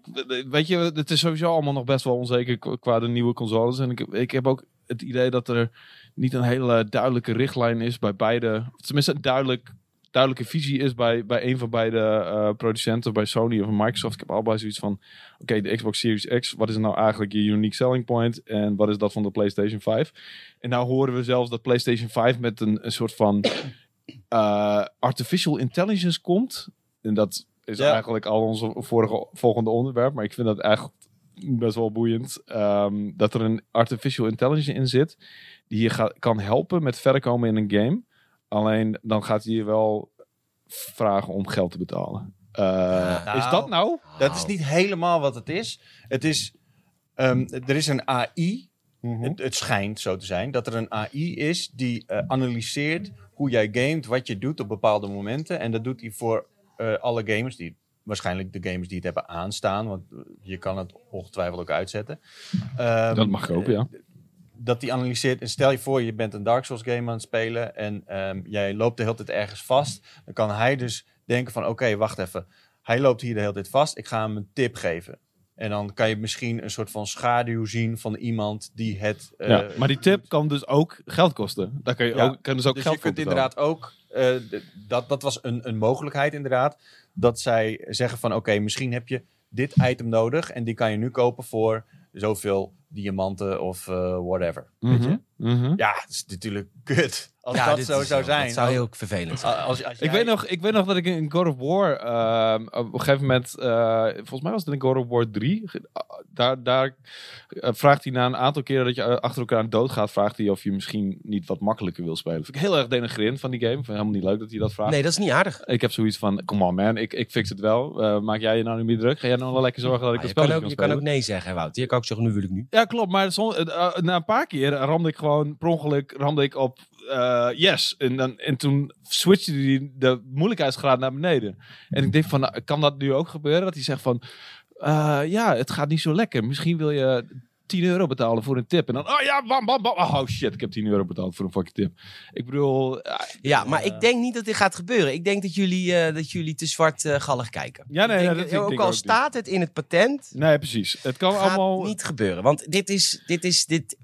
weet je, het is sowieso allemaal nog best wel onzeker qua- qua de nieuwe consoles. En ik, ik heb ook het idee dat er niet een hele duidelijke richtlijn is bij beide. Of tenminste, een duidelijk, duidelijke visie is bij, bij een van beide eh, producenten, bij Sony of Microsoft. Ik heb allebei zoiets van: oké, de Xbox Series X, wat is nou eigenlijk je unique selling point? En wat is dat van de PlayStation 5? En nou horen we zelfs dat PlayStation 5 met een, een soort van eh, artificial intelligence komt. En dat is Ja. eigenlijk al onze vorige, volgende onderwerp. Maar ik vind dat echt best wel boeiend. ehm, dat er een artificial intelligence in zit. Die je kan helpen met verder komen in een game. Alleen dan gaat hij je wel vragen om geld te betalen. Eh, Nou, is dat nou? Dat is niet helemaal wat het is. Het is, ehm, er is een AI, het, het schijnt zo te zijn, dat er een AI is die eh, analyseert hoe jij gamet, wat je doet op bepaalde momenten. En dat doet hij voor eh, alle gamers, die, waarschijnlijk de gamers die het hebben aanstaan, want je kan het ongetwijfeld ook uitzetten. Ehm, Dat mag ook, ja. Dat die analyseert. En stel je voor, je bent een Dark Souls game aan het spelen en ehm, jij loopt de hele tijd ergens vast. Dan kan hij dus denken van, oké, wacht even. Hij loopt hier de hele tijd vast. Ik ga hem een tip geven. En dan kan je misschien een soort van schaduw zien van iemand die het... eh, ja, maar die tip kan dus ook geld kosten. Daar kan je Ja, ook, kan dus ook dus geld je kunt inderdaad ook, eh, dat, dat was een, een mogelijkheid inderdaad, dat zij zeggen van oké, misschien heb je dit item nodig en die kan je nu kopen voor zoveel diamanten of eh, whatever. Weet je? Mhm, mhm. Ja, het is natuurlijk kut Als dat dit zo zou zijn. Dat zou heel vervelend zijn. Als, als Ik jij- weet, nog, ik weet nog dat ik in God of War, ehm, op een gegeven moment, eh, volgens mij was het in God of War 3, ge- daar, daar eh, vraagt hij na een aantal keren dat je eh, achter elkaar dood gaat, vraagt hij of je misschien niet wat makkelijker wil spelen. Vind ik heel erg denigrerend van die game. Vind ik helemaal niet leuk dat hij dat vraagt. Nee, dat is niet aardig. Ik heb zoiets van, come on man, ik, ik fix het wel. Maak jij je nou niet meer druk? Ga jij nou wel lekker zorgen dat ik Ah, dat je, kan spel ook, kan je kan ook nee zeggen, Wout. Je kan ook zeggen, nu wil ik nu. Ja, klopt. Maar na een paar keer ramde ik gewoon per ongeluk ramde ik op eh, yes. En, dan, en toen switchte hij de moeilijkheidsgraad naar beneden. En ik denk van, nou, kan dat nu ook gebeuren? Dat hij zegt van, eh, ja, het gaat niet zo lekker. Misschien wil je 10 euro betalen voor een tip. En dan, oh ja, bam, bam, bam. Oh shit, ik heb 10 euro betaald voor een fucking tip. Ik bedoel, eh, Ja, maar ik denk niet dat dit gaat gebeuren. Ik denk dat jullie, eh, dat jullie te zwartgallig kijken. Ja, nee, Ik denk, ja, dat ook denk al ook niet. staat het in het patent, nee, precies. Het kan gaat allemaal... niet gebeuren. Want dit is, dit is, dit...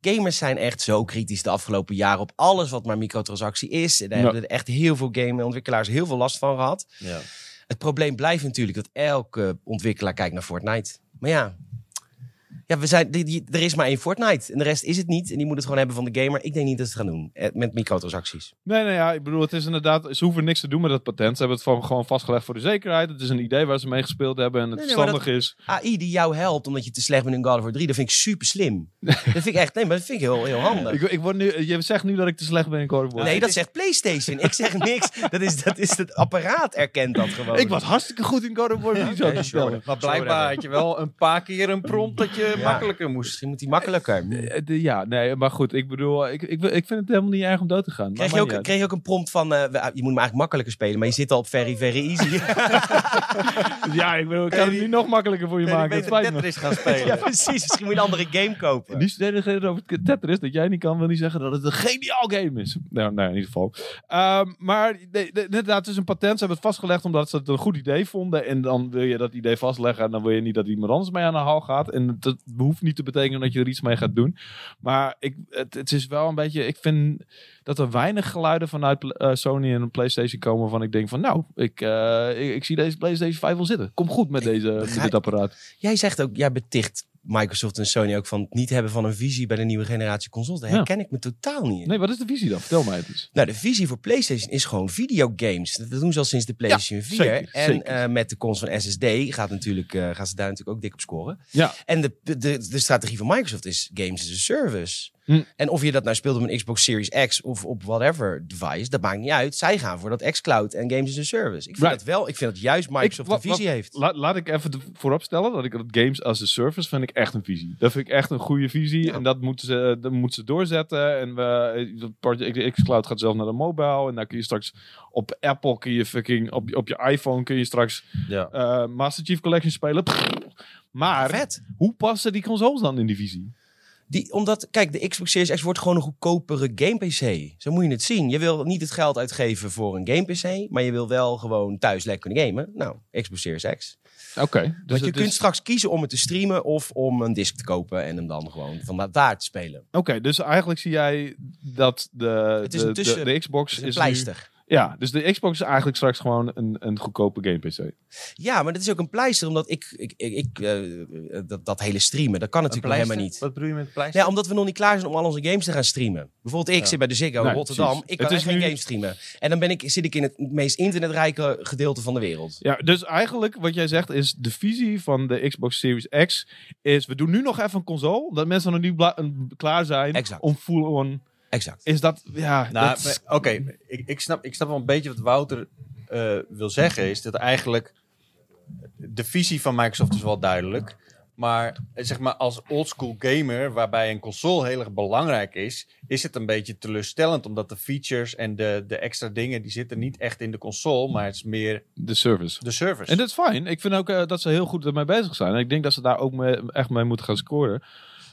Gamers zijn echt zo kritisch de afgelopen jaren op alles wat maar microtransactie is. En daar Ja. hebben er echt heel veel gameontwikkelaars heel veel last van gehad. Ja. Het probleem blijft natuurlijk dat elke ontwikkelaar kijkt naar Fortnite. Maar ja, ja we zijn, die, die- er is maar één Fortnite. En de rest is het niet. En die moet het gewoon hebben van de gamer. Ik denk niet dat ze het gaan doen eh, met microtransacties. Nee, nee, ja, ik bedoel, het is inderdaad, ze hoeven niks te doen met dat patent. Ze hebben het van, gewoon vastgelegd voor de zekerheid. Het is een idee waar ze mee gespeeld hebben en het Nee, verstandig is. AI die jou helpt omdat je te slecht bent in God of War 3, dat vind ik super slim. dat vind ik echt, nee, maar dat vind ik heel, heel handig. Ik, ik word nu, je zegt nu dat ik te slecht ben in God of War. Nee, dat zegt PlayStation. Ik zeg niks. Dat is, dat is het apparaat erkent dat gewoon. Ik was hartstikke goed in God of War 3, zo oké, te sure. stellen. Maar blijkbaar had je wel een paar keer een prompt dat je Ja. makkelijker moest. Misschien moet die makkelijker. Eh, de- Ja, nee, maar goed, ik bedoel, ik, ik, ik vind het helemaal niet erg om dood te gaan. Kreeg je, ook, kreeg je ook een prompt van, eh, we- je moet hem eigenlijk makkelijker spelen, maar je zit al op very, very easy. Ja, ik bedoel, ik kan het nu nog makkelijker voor je je maken. Het beter. Tetris gaan spelen. ja, precies. Misschien moet je een andere game kopen. Niet verdedigen over het Tetris, dat jij niet kan, wil niet zeggen dat het een geniaal game is. Nou, nee, in ieder geval. Ehm, maar nee, nee, inderdaad, het is een patent. Ze hebben het vastgelegd omdat ze het een goed idee vonden. En dan wil je dat idee vastleggen en dan wil je niet dat iemand anders mee aan de haal gaat. En dat hoeft niet te betekenen dat je er iets mee gaat doen. Maar ik, het, het is wel een beetje, ik vind dat er weinig geluiden vanuit eh, Sony en PlayStation komen waarvan ik denk van nou, ik, eh, ik, ik zie deze PlayStation 5 wel zitten. Kom goed met, deze, met dit apparaat. Jij zegt ook, jij beticht Microsoft en Sony ook van het niet hebben van een visie bij de nieuwe generatie consoles. Daar Ja. herken ik me totaal niet in. Nee, wat is de visie dan? Vertel mij het eens. Nou, de visie voor PlayStation is gewoon videogames. Dat doen ze al sinds de PlayStation 4. zeker, en zeker. eh, met de komst van SSD gaat natuurlijk, eh, gaan ze daar natuurlijk ook dik op scoren. Ja, En de, de, de strategie van Microsoft is games as a service. Hm. En of je dat nou speelt op een Xbox Series X of op whatever device, dat maakt niet uit. Zij gaan voor dat xCloud en games as a service. Ik vind Right. dat wel, ik vind dat juist Microsoft Ik- een visie heeft. La- laat ik even de- voorop stellen dat ik dat games as a service vind ik echt een visie. Dat vind ik echt een goede visie Ja. en dat moeten ze, dat moeten ze doorzetten. En we, Project Xcloud gaat zelf naar de mobile en daar kun je straks op Apple kun je fucking op, je- op je iPhone kun je straks Ja. eh, Master Chief Collection spelen. Maar Vet. hoe passen die consoles dan in die visie? Die, omdat, kijk, de Xbox Series X wordt gewoon een goedkopere game PC. Zo moet je het zien. Je wil niet het geld uitgeven voor een game PC, maar je wil wel gewoon thuis lekker kunnen gamen. Nou, Xbox Series X. Oké, dus Want je kunt straks kiezen om het te streamen of om een disc te kopen en hem dan gewoon van daar te spelen. Oké, dus eigenlijk zie jij dat de, Het is de, tussen- de, de Xbox Het is een is nu-. Ja, dus de Xbox is eigenlijk straks gewoon een, een goedkope game PC. Ja, maar dat is ook een pleister, omdat ik, ik, ik, ik, eh, dat, dat hele streamen, dat kan natuurlijk helemaal niet. Wat bedoel je met pleister? Ja, omdat we nog niet klaar zijn om al onze games te gaan streamen. Bijvoorbeeld ik Ja. zit bij de Ziggo in Nee, Rotterdam. precies. Ik kan echt geen nu- games streamen. En dan ben ik, zit ik in het meest internetrijke gedeelte van de wereld. Ja, dus eigenlijk wat jij zegt is de visie van de Xbox Series X is we doen nu nog even een console, omdat mensen nog niet klaar zijn Exact. om full on. Exact. Is dat ja? Nou, dat oké, ik, ik, snap, ik snap wel een beetje wat Wouter eh, wil zeggen. Is dat eigenlijk de visie van Microsoft is wel duidelijk. Maar eh, zeg maar als oldschool gamer, waarbij een console heel erg belangrijk is, is het een beetje teleurstellend. Omdat de features en de, de extra dingen, die zitten niet echt in de console, maar het is meer de service. de service. En dat is fijn. Ik vind ook eh, dat ze heel goed ermee bezig zijn. En ik denk dat ze daar ook mee, echt mee moeten gaan scoren.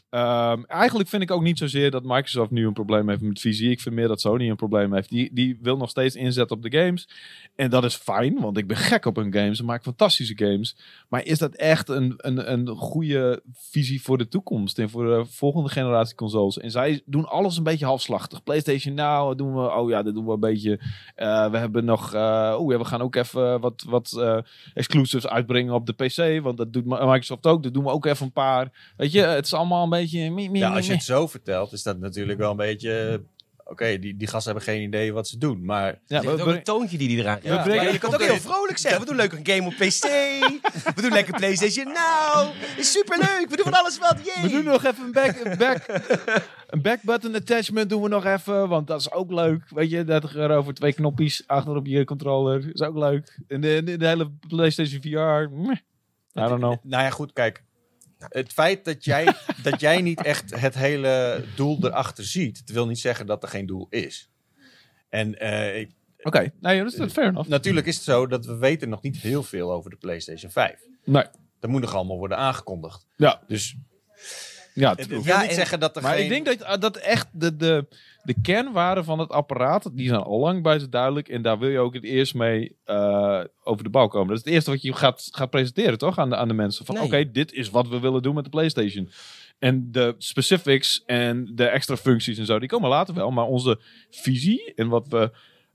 Ehm, eigenlijk vind ik ook niet zozeer dat Microsoft nu een probleem heeft met visie. Ik vind meer dat Sony een probleem heeft. Die, die wil nog steeds inzetten op de games. En dat is fijn, want ik ben gek op hun games. Ze maken fantastische games. Maar is dat echt een, een, een goede visie voor de toekomst en voor de volgende generatie consoles? En zij doen alles een beetje halfslachtig. PlayStation Now doen we, oh ja, dat doen we een beetje. Eh, we hebben nog, oh ja, we gaan ook even wat, wat eh, exclusives uitbrengen op de PC. Want dat doet Microsoft ook. Dat doen we ook even een paar. Weet je, het is allemaal een beetje. Mie, mie, ja, als je het zo vertelt, is dat natuurlijk wel een beetje oké, die, die gasten hebben geen idee wat ze doen. Maar Ja, we- ook een toontje die die eraan Ja, geeft. je kan het ook heel vrolijk zeggen. We doen leuk een game op PC. we doen lekker PlayStation Now. Is superleuk. We doen van alles wat. Yay. We doen nog even een back, een back, een back button attachment doen we nog even, want dat is ook leuk. Weet je, 30 euro voor twee knopjes achter op je controller is ook leuk. En de, de, de hele PlayStation VR, meh. I don't know. Nou ja, goed, kijk. Het feit dat jij, dat jij niet echt het hele doel erachter ziet, het wil niet zeggen dat er geen doel is. En eh, ik- Oké, nee, dat is fair enough. natuurlijk is het zo dat we weten nog niet heel veel over de PlayStation 5. Nee, Dat moet nog allemaal worden aangekondigd. ja, Dus ja. het wil Ja, niet en- zeggen dat er Maar geen... ik denk dat, ah, dat echt de, de, de kernwaarden van het apparaat, die zijn al lang buiten duidelijk. En daar wil je ook het eerst mee eh, over de bal komen. Dat is het eerste wat je gaat, gaat presenteren, toch? Aan de, aan de mensen. Van Nee. oké, dit is wat we willen doen met de PlayStation. En de specifics en de extra functies en zo, die komen later wel. Maar onze visie en wat we,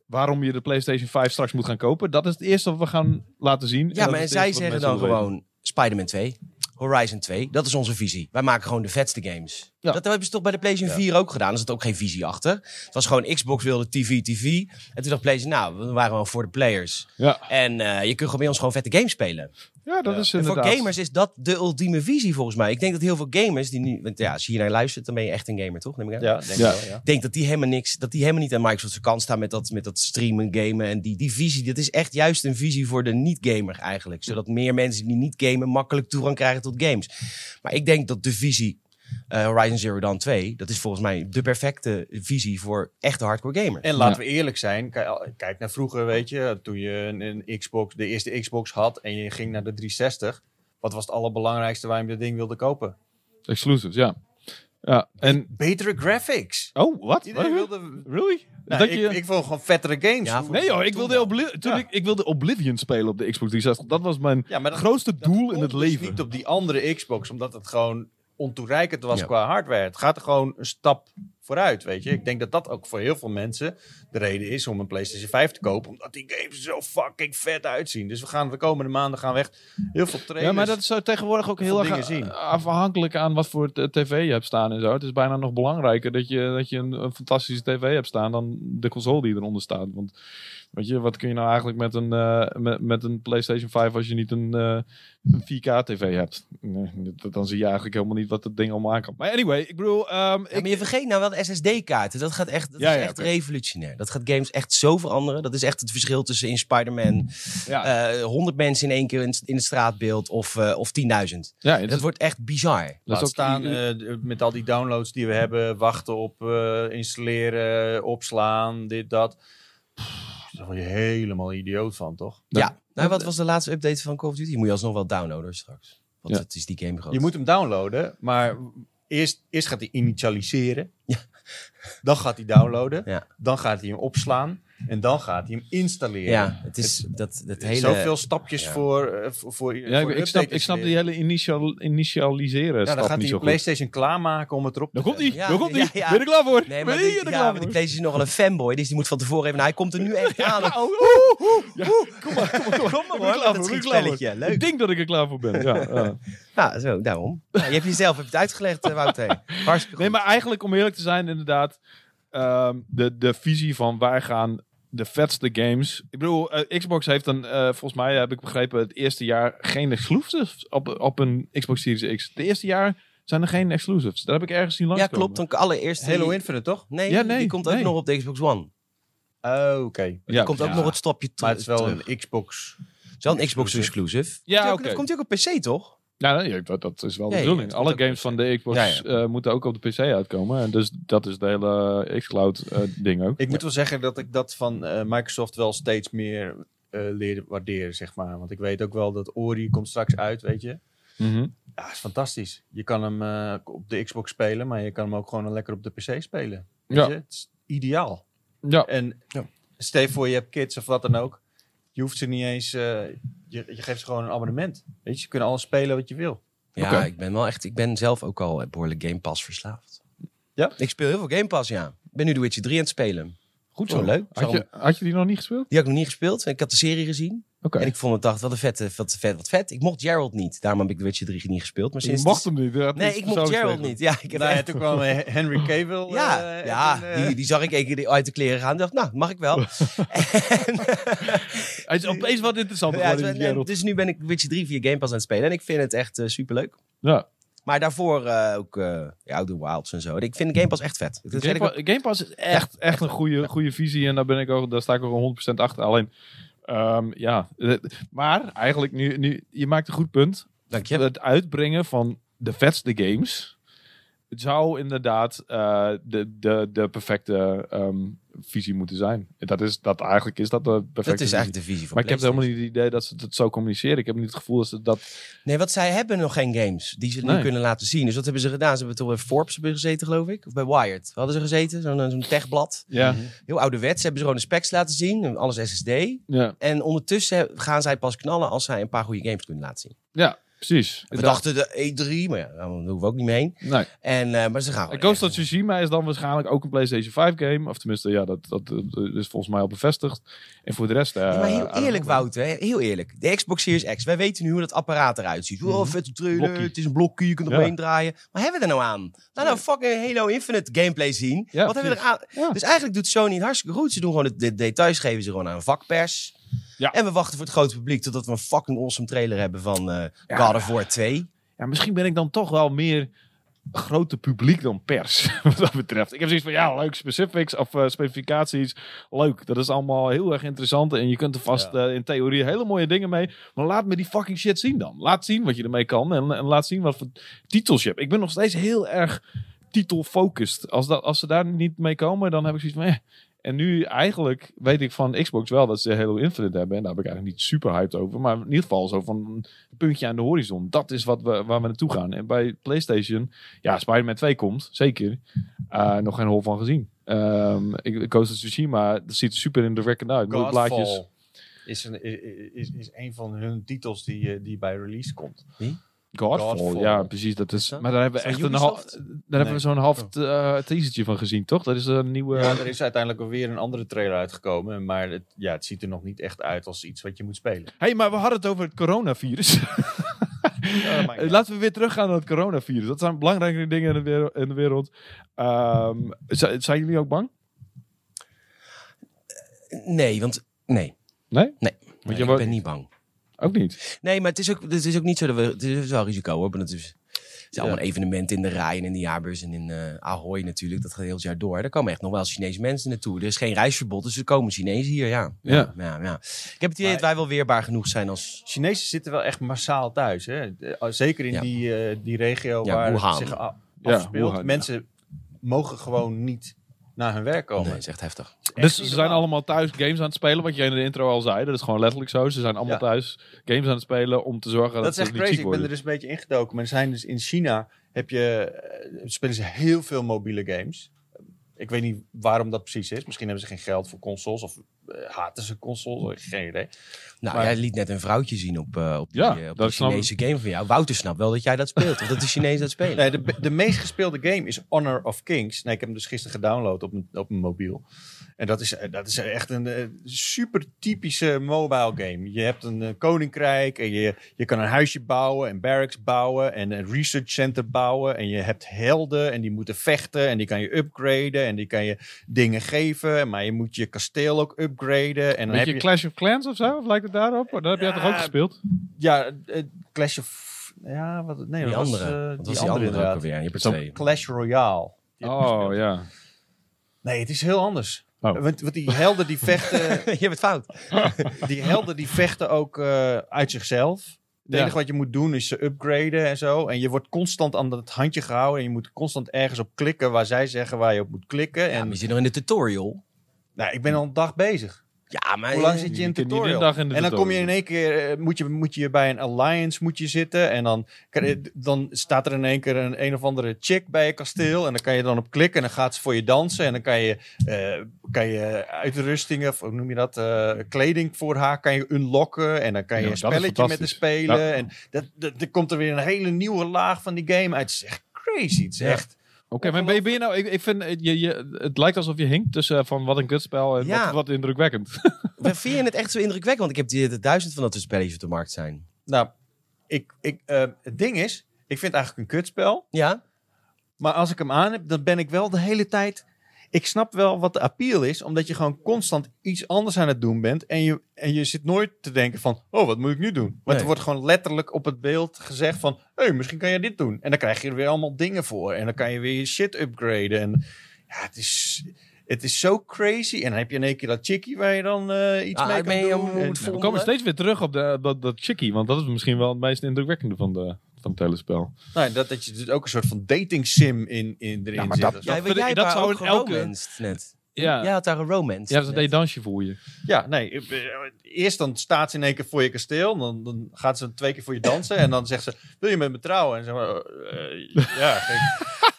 waarom je de PlayStation 5 straks moet gaan kopen, dat is het eerste wat we gaan laten zien. En Ja, maar en zij zeggen dan gewoon Spider-Man 2, Horizon 2. Dat is onze visie. Wij maken gewoon de vetste games. Ja. Dat hebben ze toch bij de PlayStation 4 ook gedaan. Er zat ook geen visie achter. Het was gewoon Xbox wilde TV, TV. En toen dacht PlayStation, nou, we waren gewoon voor de players. Ja, En eh, je kunt gewoon bij ons gewoon vette games spelen. Ja dat Ja. is En inderdaad. voor gamers is dat de ultieme visie volgens mij. Ik denk dat heel veel gamers die nu, want ja, als je hier naar luistert, dan ben je echt een gamer, toch? Neem ik aan. Ja, denk Ja. ik wel, ja. Ik denk dat die helemaal niks, dat die helemaal niet aan Microsoft's kant staan met dat, met dat streamen, gamen en die, die visie. Dat is echt juist een visie voor de niet-gamer eigenlijk. Zodat meer mensen die niet gamen makkelijk toegang krijgen tot games. Maar ik denk dat de visie eh, Horizon Zero Dawn 2, dat is volgens mij de perfecte visie voor echte hardcore gamers. En laten we eerlijk zijn, kijk, kijk naar vroeger, weet je, toen je een, een Xbox, de eerste Xbox had en je ging naar de 360. Wat was het allerbelangrijkste waarom je dat ding wilde kopen? Exclusives, ja. Ja, en... Betere graphics. Oh, wat? Iedereen Wat? wilde... Really? Nou, dat ik, je... ik wil gewoon vettere games. Ja, Nee joh, ik wilde, wel. Obli- toen Ja. ik, ik wilde Oblivion spelen op de Xbox 360. Dat was mijn Ja, maar dat, grootste dat doel in het dus leven. niet op die andere Xbox, omdat het gewoon ontoereikend was Ja. qua hardware. Het gaat er gewoon een stap vooruit, weet je. Ik denk dat dat ook voor heel veel mensen de reden is om een PlayStation 5 te kopen, omdat die games zo fucking vet uitzien. Dus we gaan de komende maanden gaan we echt heel veel trailers. Ja, maar dat is zo tegenwoordig ook heel erg zien. eh, afhankelijk aan wat voor tv je hebt staan en zo. Het is bijna nog belangrijker dat je, dat je een, een fantastische tv hebt staan dan de console die eronder staat. Want weet je, wat kun je nou eigenlijk met een, eh, met, met een PlayStation 5 als je niet een, eh, een 4K tv hebt? Nee, dan zie je eigenlijk helemaal niet wat het ding allemaal aan kan. Maar anyway, ik bedoel... ehm, Ja, ik, maar je vergeet nou wel de SSD-kaarten. Dat gaat echt, dat Ja, is ja, echt revolutionair. Dat gaat games echt zo veranderen. Dat is echt het verschil tussen in Spider-Man ja, eh 100 mensen in één keer in, in het straatbeeld of, eh of 10.000. ja, het Dat is- wordt echt bizar. dat Laat is ook staan eh, met al die downloads die we hebben, wachten op eh, installeren, opslaan, dit, dat. Pff, Daar word je helemaal idioot van, toch? Ja. Nou, wat was de laatste update van Call of Duty? Die moet je alsnog wel downloaden straks. Want Ja. het is die game groot. Je moet hem downloaden, maar eerst, eerst gaat hij initialiseren. Ja. Dan gaat hij downloaden. Ja. Dan gaat hij hem opslaan. En dan gaat hij hem installeren. Ja, het is dat, dat hele... Zoveel stapjes Ja. voor, eh, voor, voor, ja, ik, voor ik, snap, ik snap die hele initial, initialiseren Ja, stap dan gaat hij je goed. PlayStation klaarmaken om het erop te Daar komt hij, Ja, daar komt hij. ja, ja. Ben je er klaar voor? Nee, ben maar, je die, er ja, klaar maar voor? die PlayStation is nogal een fanboy. Dus die moet van tevoren even... Nou, hij komt er nu echt aan. Ja, oeh, oeh, oeh. Ja, kom maar, kom maar, kom maar. Kom maar, Ik ben hoor, klaar voor, ben klaar. Leuk. Ik denk dat ik er klaar voor ben. Ja, ja. Ja, zo, daarom. Nou, je hebt jezelf heb je het uitgelegd, eh, Wouter. Hartstikke Nee, goed. maar eigenlijk om eerlijk te zijn, inderdaad, ehm, de, de visie van wij gaan de vetste games. Ik bedoel, eh, Xbox heeft dan, eh, volgens mij heb ik begrepen, het eerste jaar geen exclusives op, op een Xbox Series X. Het eerste jaar zijn er geen exclusives. Dat heb ik ergens zien Ja, langskomen. klopt. Dan allereerst... Halo Infinite, toch? Nee, Ja, die nee, komt ook nee. nog op de Xbox One. Oh, oké. Er Ja, komt ook ja. nog het stapje Maar het is wel terug. een Xbox. Het is wel een Xbox Exclusive. Ja, Komt oké. Komt hij ook op PC, toch? Ja, nee, dat, dat is wel de Ja, bedoeling. Alle games van de Xbox Ja, ja. eh, moeten ook op de PC uitkomen. En dus dat is de hele xCloud eh, ding ook. Ik moet wel zeggen dat ik dat van eh, Microsoft wel steeds meer eh leer waarderen, zeg maar. Want ik weet ook wel dat Ori komt straks uit, weet je. Mhm. Ja, is fantastisch. Je kan hem eh, op de Xbox spelen, maar je kan hem ook gewoon lekker op de PC spelen. Weet Ja. je? Het is ideaal. Ja, En Ja. stel voor, je hebt kids of wat dan ook. Je hoeft ze niet eens... je, je geeft ze gewoon een abonnement. Weet je, ze kunnen alles spelen wat je wil. Ja, ik ben wel echt... Ik ben zelf ook al behoorlijk Game Pass verslaafd. Ja? Ik speel heel veel Game Pass, ja. Ik ben nu The Witcher 3 aan het spelen. goed Oh, zo. leuk. Had je, had je die nog niet gespeeld? Die had ik nog niet gespeeld. Ik had de serie gezien. Oké. En ik vond het, dacht, wat een vette, wat vet, wat vet. Ik mocht Gerald niet. Daarom heb ik The Witcher 3 niet gespeeld. Maar Je sinds mocht hem niet. Nee, ik mocht Gerald niet. Ja, ik heb Nou, ja, echt- toen kwam eh, Henry Cavill. ja, eh, ja en, eh, die, die zag ik één keer uit de kleren gaan. dacht, nou, mag ik wel. en, Hij is opeens wat interessanter ja, geworden, Geralt. dus nu ben ik Witcher 3 via Game Pass aan het spelen. En ik vind het echt super superleuk. Ja. Maar daarvoor eh, ook eh ja, Outer Wilds en zo. Ik vind Game Pass echt vet. Game, ik ook- Pa- Game Pass is echt, echt een goede, goede visie. En daar, ben ik ook, daar sta ik ook 100% achter. Alleen, ehm, ja. eh, Maar eigenlijk, nu, nu, je maakt een goed punt. Dank je. Het uitbrengen van de vetste games. Het zou inderdaad eh, de, de, de perfecte ehm, visie moeten zijn. Dat is, dat eigenlijk is dat de perfecte Dat is visie. eigenlijk de visie van Maar ik heb helemaal niet het idee dat ze het zo communiceren. Ik heb niet het gevoel dat ze dat... Nee, want zij hebben nog geen games die ze nu Nee. kunnen laten zien. Dus wat hebben ze gedaan? Ze hebben toch bij Forbes hebben gezeten, geloof ik? Of bij Wired? Waar hadden ze gezeten? Zo'n zo'n techblad. Ja, Heel ouderwets. Hebben ze gewoon de specs laten zien. Alles SSD. ja, En ondertussen gaan zij pas knallen als zij een paar goede games kunnen laten zien. ja precies. We dachten de E3, maar ja, daar hoeven we ook niet mee heen. Nee. En, eh, maar ze gaan En Ghost of Tsushima is dan waarschijnlijk ook een PlayStation 5 game. Of tenminste, ja, dat, dat, is volgens mij al bevestigd. En voor de rest... eh, Ja, maar heel eerlijk. Wouter. Heel eerlijk. De Xbox Series X. Wij weten nu hoe dat apparaat eruit ziet. Oh, Mhm. vette trailer. Blokkie. Het is een blokje. Je kunt Ja. eromheen draaien. Wat hebben we er nou aan? Laat nou fucking Halo Infinite gameplay zien. Ja, Wat hebben we er aan? Dus eigenlijk doet Sony het hartstikke goed. Ze doen gewoon de, de details, geven ze gewoon aan een vakpers. Ja. En we wachten voor het grote publiek totdat we een fucking awesome trailer hebben van Ja. God of War 2. Ja, misschien ben ik dan toch wel meer grote publiek dan pers, wat dat betreft. Ik heb zoiets van, ja, leuk, specifics of eh, specificaties, leuk. Dat is allemaal heel erg interessant en je kunt er vast eh, in theorie hele mooie dingen mee. Maar laat me die fucking shit zien dan. Laat zien wat je ermee kan en, en laat zien wat voor titels je hebt. Ik ben nog steeds heel erg titelfocused. Als, dat, als ze daar niet mee komen, dan heb ik zoiets van, eh. En nu eigenlijk weet ik van Xbox wel dat ze Halo Infinite hebben. En daar ben ik eigenlijk niet super hyped over. Maar in ieder geval zo van een puntje aan de horizon. Dat is wat we, waar we naartoe gaan. En bij PlayStation, ja, Spider-Man 2 komt, zeker. Uh, nog geen hol van gezien. Um, ik, Ghost of Tsushima, dat ziet er super indrukwekkend uit. Mooie blaadjes. Godfall is een, is, is een van hun titels die, eh, die bij release komt. Godfall, Godfall. ja, precies. Dat is, dat? maar daar hebben we echt een half, daar hebben we zo'n half uh, teasertje van gezien, toch? Dat is een nieuwe. Ja, er is uiteindelijk alweer een andere trailer uitgekomen. Maar het, ja, het ziet er nog niet echt uit als iets wat je moet spelen. hey, maar we hadden het over het coronavirus. Dat Laten we weer teruggaan naar het coronavirus. Dat zijn belangrijke dingen in de wereld. In de wereld. Um, zijn jullie ook bang? Nee, want... Nee. Nee? Nee, Want nee je ik ben niet bang. Ook niet? Nee, maar het is ook, het is ook niet zo dat we... Het is wel risico hoor, maar het is... Het is allemaal evenementen in de Rij en in de jaarbeurs en in uh, Ahoy natuurlijk. Dat gaat heel het jaar door. Daar komen echt nog wel Chinese mensen naartoe. Er is geen reisverbod, dus er komen Chinezen hier, ja. Ja. ja, ja, ja. Ik heb het idee Maar- dat wij wel weerbaar genoeg zijn als... Chinezen zitten wel echt massaal thuis. Hè? Eh, Zeker in Ja. die, uh, die regio Ja, waar Wuhan. het zich Ja, afspeelt. Wuhan, Mensen mogen gewoon niet naar hun werk komen. Nee, dat is echt heftig. Dus ze zijn allemaal thuis games aan het spelen. Wat jij in de intro al zei. Dat is gewoon letterlijk zo. Ze zijn allemaal Ja. thuis games aan het spelen. Om te zorgen dat, Dat is ze echt niet crazy. ziek Ik ben er dus een beetje ingedoken. Maar zijn dus in China heb je, eh, spelen ze heel veel mobiele games. Ik weet niet waarom dat precies is. Misschien hebben ze geen geld voor consoles of haten ze consoles. Geen idee. Nou, Maar- jij liet net een vrouwtje zien op, uh, op die, Ja, uh, op dat die snap Chinese game van jou. Wouter snapt wel dat jij dat speelt. of dat de Chinezen dat spelen. Nee, de, de meest gespeelde game is Honor of Kings. Nee, ik heb hem dus gisteren gedownload op mijn, op mijn mobiel. En dat is, eh, dat is echt een eh, super typische mobile game. Je hebt een eh, koninkrijk en je, je kan een huisje bouwen en barracks bouwen en een research center bouwen. En je hebt helden en die moeten vechten en die kan je upgraden en die kan je dingen geven. Maar je moet je kasteel ook upgraden. En dan Weet heb je Clash of Clans of zo? Of lijkt het daarop? Dat heb jij Ja, toch ook gespeeld? Ja, eh, Clash of... Ja, wat, nee, die dat andere. Was, eh, Wat die was die andere ook inderdaad. alweer? Je hebt er Zo- twee. Clash Royale. Oh ja. Nee, het is heel anders. Oh. Want, want die helden die vechten, je hebt het fout. die helden die vechten ook eh, uit zichzelf. Het Ja. enige wat je moet doen is ze upgraden en zo. En je wordt constant aan het handje gehouden. En je moet constant ergens op klikken waar zij zeggen waar je op moet klikken. Ja, En maar je zit nog in de tutorial. Nou, ik ben al een dag bezig. Ja, maar... Hoe lang eh, zit je in tutorial? dag in de en dan kom je in één keer, eh, moet je, moet je bij een alliance moet je zitten. En dan, dan staat er in één keer een, een of andere chick bij je kasteel. En dan kan je dan op klikken en dan gaat ze voor je dansen. En dan kan je, eh, kan je uitrustingen, of hoe noem je dat, eh, kleding voor haar kan je unlocken. En dan kan je Ja, een spelletje met haar spelen. Ja. En dat, dat, komt er weer een hele nieuwe laag van die game uit. Het is echt crazy. Het is echt Oké, maar ben je, ben je nou... Ik, ik vind, eh, je, je, het lijkt alsof je hinkt tussen eh, van wat een kutspel en Ja. wat, wat indrukwekkend. Maar Vind je het echt zo indrukwekkend? Want ik heb die, de duizend van dat soort spelletjes op de markt zijn. Nou, ik, ik, eh, het ding is, ik vind het eigenlijk een kutspel. Ja? Maar als ik hem aan heb, dan ben ik wel de hele tijd... Ik snap wel wat de appeal is, omdat je gewoon constant iets anders aan het doen bent. En je, en je zit nooit te denken van, oh, wat moet ik nu doen? Want Nee. er wordt gewoon letterlijk op het beeld gezegd van, hé, hey, misschien kan je dit doen. En dan krijg je er weer allemaal dingen voor. En dan kan je weer je shit upgraden. En ja, het is, het is zo crazy. En dan heb je in één keer dat chickie waar je dan eh, iets Ah, mee kan je doen. moet En-. We komen steeds weer terug op de, dat, dat chickie, want dat is misschien wel het meest indrukwekkende van, de, van het hele spel. Nou, dat, dat je dus ook een soort van dating sim in, in, erin Ja, maar zit. dat- of zo. Jij, dat zou in elke- net. Ja. Jij had daar een romance. Ja, dat deed dansje voor je. Ja, nee. eh, Eerst dan staat ze in één keer voor je kasteel. Dan, dan gaat ze twee keer voor je dansen. En dan zegt ze, wil je met me trouwen? En zeg maar, eh, ja. kijk.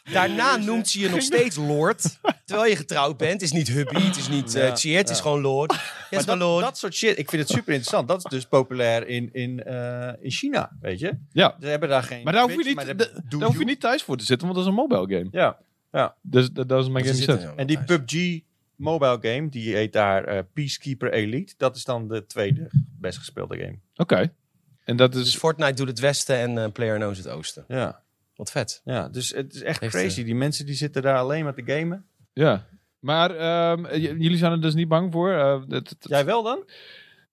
Daarna noemt ze je nog steeds Lord. Terwijl je getrouwd bent. Het is niet hubby, het is niet eh Ja, cheer, het is ja. gewoon Lord. Yes, Maar my dat, Lord. dat soort shit, ik vind het super interessant. Dat is dus populair in, in, eh, in China, weet je. Ja, Ze hebben daar geen maar daar hoef je niet, daar hoef je niet thuis voor te zitten, want dat is een mobile game. Ja, Dus dat, dat is mijn Ze game en die. PUBG mobile game, die heet daar eh, Peacekeeper Elite. Dat is dan de tweede best gespeelde game. Oké. En dat Dus is... Fortnite doet het westen en eh PlayerUnknown's het oosten. Ja, Wat vet. ja dus het is echt Heeft, crazy. Die mensen die zitten daar alleen maar te gamen. Ja. Maar ehm, jullie zijn er dus niet bang voor? Eh, het- Jij wel dan?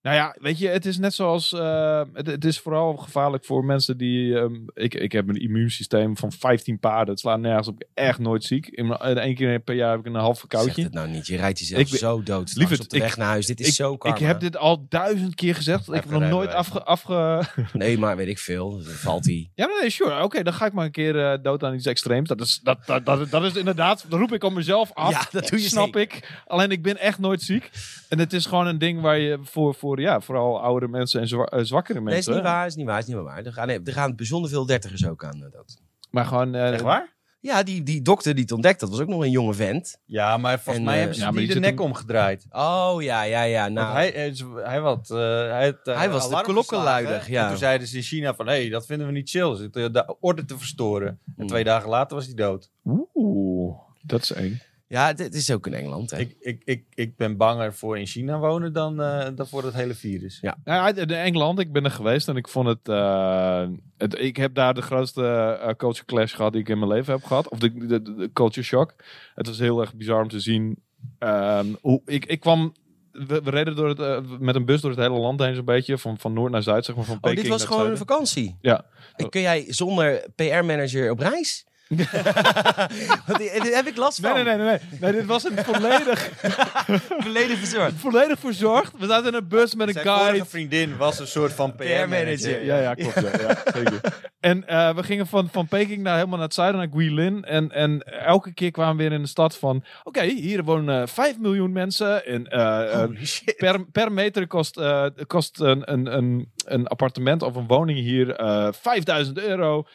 Nou ja, weet je, het is net zoals. eh, het, het is vooral gevaarlijk voor mensen die. ehm, ik, ik heb een immuunsysteem van 15 paarden. Het slaat nergens op. Echt nooit ziek. In één keer per jaar heb ik een half Zeg verkoudje. het nou niet. Je rijdt jezelf Ik ben- zo dood. Lieverd, op de ik- weg naar huis. Dit is ik, zo karma. ik heb dit al duizend keer gezegd. Ik heb nog nooit afge, afge, Nee, maar weet ik veel. Dan valt hij. Ja, nee, sure. Oké, dan ga ik maar een keer eh, dood aan iets extreems. Dat is, dat, dat, dat, dat is inderdaad, dat roep ik op mezelf af. Ja, dat doe je Snap zeker. ik. Alleen ik ben echt nooit ziek. En het is gewoon een ding waar je voor, voor ja, vooral oudere mensen en zwa- eh, zwakkere Nee, is mensen. niet waar. Is niet waar. Is niet waar. Er gaan, nee, er gaan bijzonder veel dertigers ook aan eh, dood. Maar gewoon. eh, Echt waar? Ja, die, die dokter die het ontdekt, dat was ook nog een jonge vent. Ja, maar volgens En, mij hebben ze ja, die die de nek omgedraaid. Oh, ja, ja, ja. Nou, Want hij, hij, had, eh, hij, had, Hij was de klokkenluider, ja. En toen zeiden ze in China van, hé, hey, dat vinden we niet chill. Ze zitten de orde te verstoren. En Hmm. twee dagen later was hij dood. Oeh, dat is eng. Ja, dit is ook in Engeland. Hè. Ik, ik, ik, ik ben banger voor in China wonen dan, eh, dan voor het hele virus. Ja. Ja, in Engeland, ik ben er geweest en ik vond het, eh, het ik heb daar de grootste eh, culture clash gehad die ik in mijn leven heb gehad. Of de, de, de- de culture shock. Het was heel erg bizar om te zien. ehm, hoe, ik, ik kwam, we, we reden door het, met een bus door het hele land heen zo'n beetje. Van, van noord naar zuid, zeg maar. Van Oh, Peking dit was naar gewoon een vakantie. Ja. En kun jij zonder PR-manager op reis? Want die- Daar heb ik last van. Nee, nee, nee, nee, nee. Dit was een volledig, Verleden verzorgd. volledig verzorgd. We zaten in een bus met een Zijn guide. vorige vriendin was een soort van PR-manager. Ja, ja, klopt. Ja, ja, zeker. En eh, we gingen van, van Peking naar helemaal naar het zuiden, naar Guilin. En, en elke keer kwamen we weer in de stad van... Oké, hier wonen 5 miljoen mensen. En eh, eh, shit. per, per meter kost, eh, kost een, een, een, een appartement of een woning hier eh 5000 euro.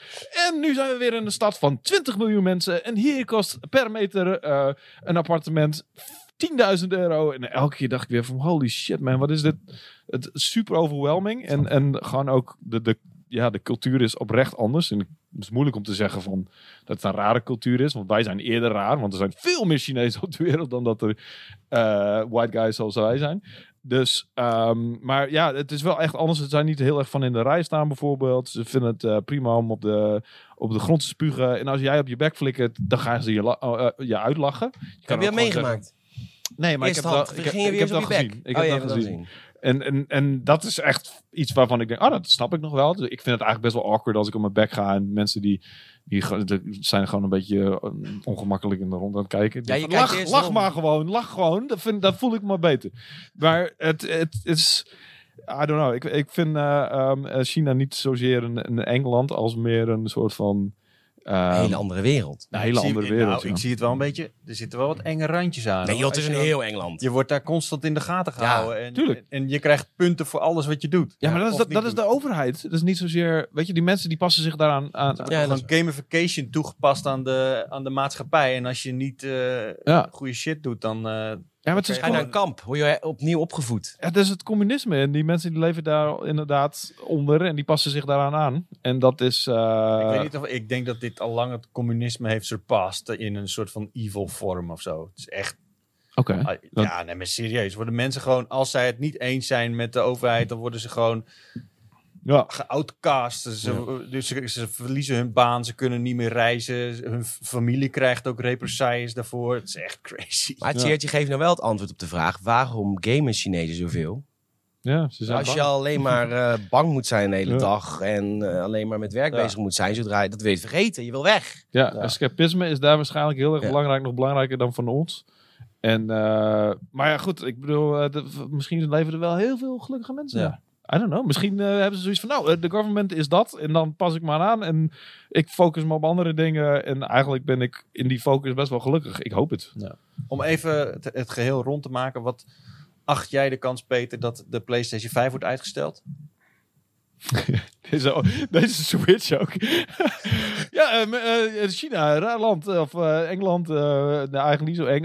En nu zijn we weer in een stad van 20 miljoen mensen. En hier kost per meter eh, een appartement 10.000 euro. En elke keer dacht ik weer van holy shit man, wat is dit? Het super overwhelming. En, en gewoon ook de, de, ja, de cultuur is oprecht anders. En het is moeilijk om te zeggen van dat het een rare cultuur is. Want wij zijn eerder raar. Want er zijn veel meer Chinezen op de wereld dan dat er eh, white guys zoals wij zijn. Dus, ehm, maar ja, het is wel echt anders. Ze zijn niet heel erg van in de rij staan bijvoorbeeld. Ze vinden het eh, prima om op de, op de grond te spugen. En als jij op je bek flikkert, dan gaan ze je, oh, eh, je uitlachen. Je Heb je dat meegemaakt? zeggen- Nee, maar ik heb, hand. dat, ik, ik weer heb op dat gezien. Ik Oh, heb je dat gezien. En, en, en dat is echt iets waarvan ik denk, oh, dat snap ik nog wel. Dus ik vind het eigenlijk best wel awkward als ik op mijn bek ga en mensen die, die zijn gewoon een beetje eh, ongemakkelijk in de rond aan het kijken. Ja, je lach lach om. maar gewoon, lach gewoon. Dat, vind, dat voel ik me beter. Maar het, het, is, I don't know. Ik, ik vind eh, ehm, eh, China niet zozeer een, een Engeland als meer een soort van... ehm, Een hele andere wereld. een hele Ik zie- andere wereld. Nou, ja. ik zie het wel een beetje. Er zitten wel wat enge randjes aan. Nee joh, het is een heel Engeland. Je wordt daar constant in de gaten gehouden. en, tuurlijk. En je krijgt punten voor alles wat je doet. Ja, maar dat is, dat, is de overheid. Dat is niet zozeer... Weet je, die mensen die passen zich daaraan aan. Ja, Ja, gewoon gamification toegepast aan de, aan de maatschappij. En als je niet eh Ja. goede shit doet, dan, eh, Ja, maar het is naar een gewoon... kamp, word je opnieuw opgevoed. Het is het communisme en die mensen die leven daar inderdaad onder en die passen zich daaraan aan. En dat is... eh, ik, weet niet of, ik denk dat dit al lang het communisme heeft surpassed in een soort van evil vorm of zo. Het is echt Oké. Ah, Ja, nee, maar serieus. Worden mensen gewoon, als zij het niet eens zijn met de overheid, dan worden ze gewoon Ja. geoutcast. Ze, Dus ze, ze verliezen hun baan, ze kunnen niet meer reizen. Hun familie krijgt ook represailles daarvoor. Het is echt crazy. Maar het Ja. Geeft nou wel het antwoord op de vraag... waarom gamen Chinezen zoveel? Ja, ze zijn Als je bang. alleen maar eh, bang moet zijn de hele Ja. dag... en eh, alleen maar met werk Ja. bezig moet zijn... zodra je dat weet vergeten, je wil weg. Ja, Ja. escapisme is daar waarschijnlijk heel erg Ja. belangrijk, nog belangrijker dan van ons. En, eh, maar ja, goed, ik bedoel, eh, de- misschien leven er wel heel veel gelukkige mensen. Ja. I don't know. Misschien eh, hebben ze zoiets van, nou, eh, de government is dat. En dan pas ik maar aan. En ik focus me op andere dingen. En eigenlijk ben ik in die focus best wel gelukkig. Ik hoop het. Om even het, het geheel rond te maken, wat acht jij de kans, Peter, dat de PlayStation 5 wordt uitgesteld? Deze, deze Switch ook. ja, eh, China, raar land. Of eh, Engeland, eh nou, eigenlijk niet zo eng.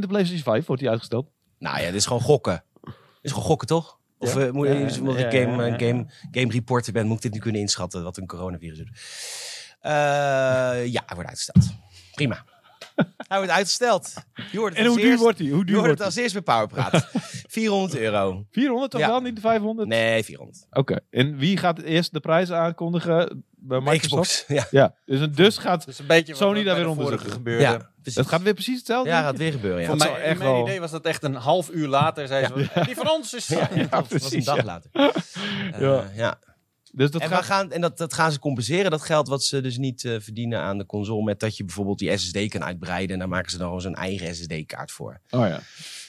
De PlayStation 5 wordt die uitgesteld. Nou ja, dit is gewoon gokken. Dit is gewoon gokken, toch? Of Ja. eh, moet, Ja, je- omdat ik game, ja, ja. game, game reporter ben, moet ik dit nu kunnen inschatten wat een coronavirus doet. Eh, ja, hij wordt uitgesteld. Prima. Hij wordt uitgesteld. Je hoort het En als hoe duur eerst- wordt die? Hoe Je duur hoort het wordt als eerst bij Powerpraat. 400 euro. 400 toch Ja. wel, niet de 500? Nee, 400. Oké, en wie gaat eerst de prijzen aankondigen bij Microsoft? Xbox. Ja, Ja, dus, een- dus gaat Dus een beetje Sony daar weer de onder vorige zitten. gebeurde. ja, precies. het gaat weer precies hetzelfde. ja, gaat weer gebeuren. Ja. Voor Dat mij, echt mijn wel- idee was dat echt een half uur later. Zei ze, "Eh, die van ons is... Ja, Ja. dat was een dag ja. later. Eh, Ja. ja. Dus dat en, gaat... gaan, en dat, dat gaan ze compenseren, dat geld wat ze dus niet eh, verdienen aan de console. Met dat je bijvoorbeeld die SSD kan uitbreiden. En daar maken ze dan gewoon zo'n eigen SSD-kaart voor. Oh ja.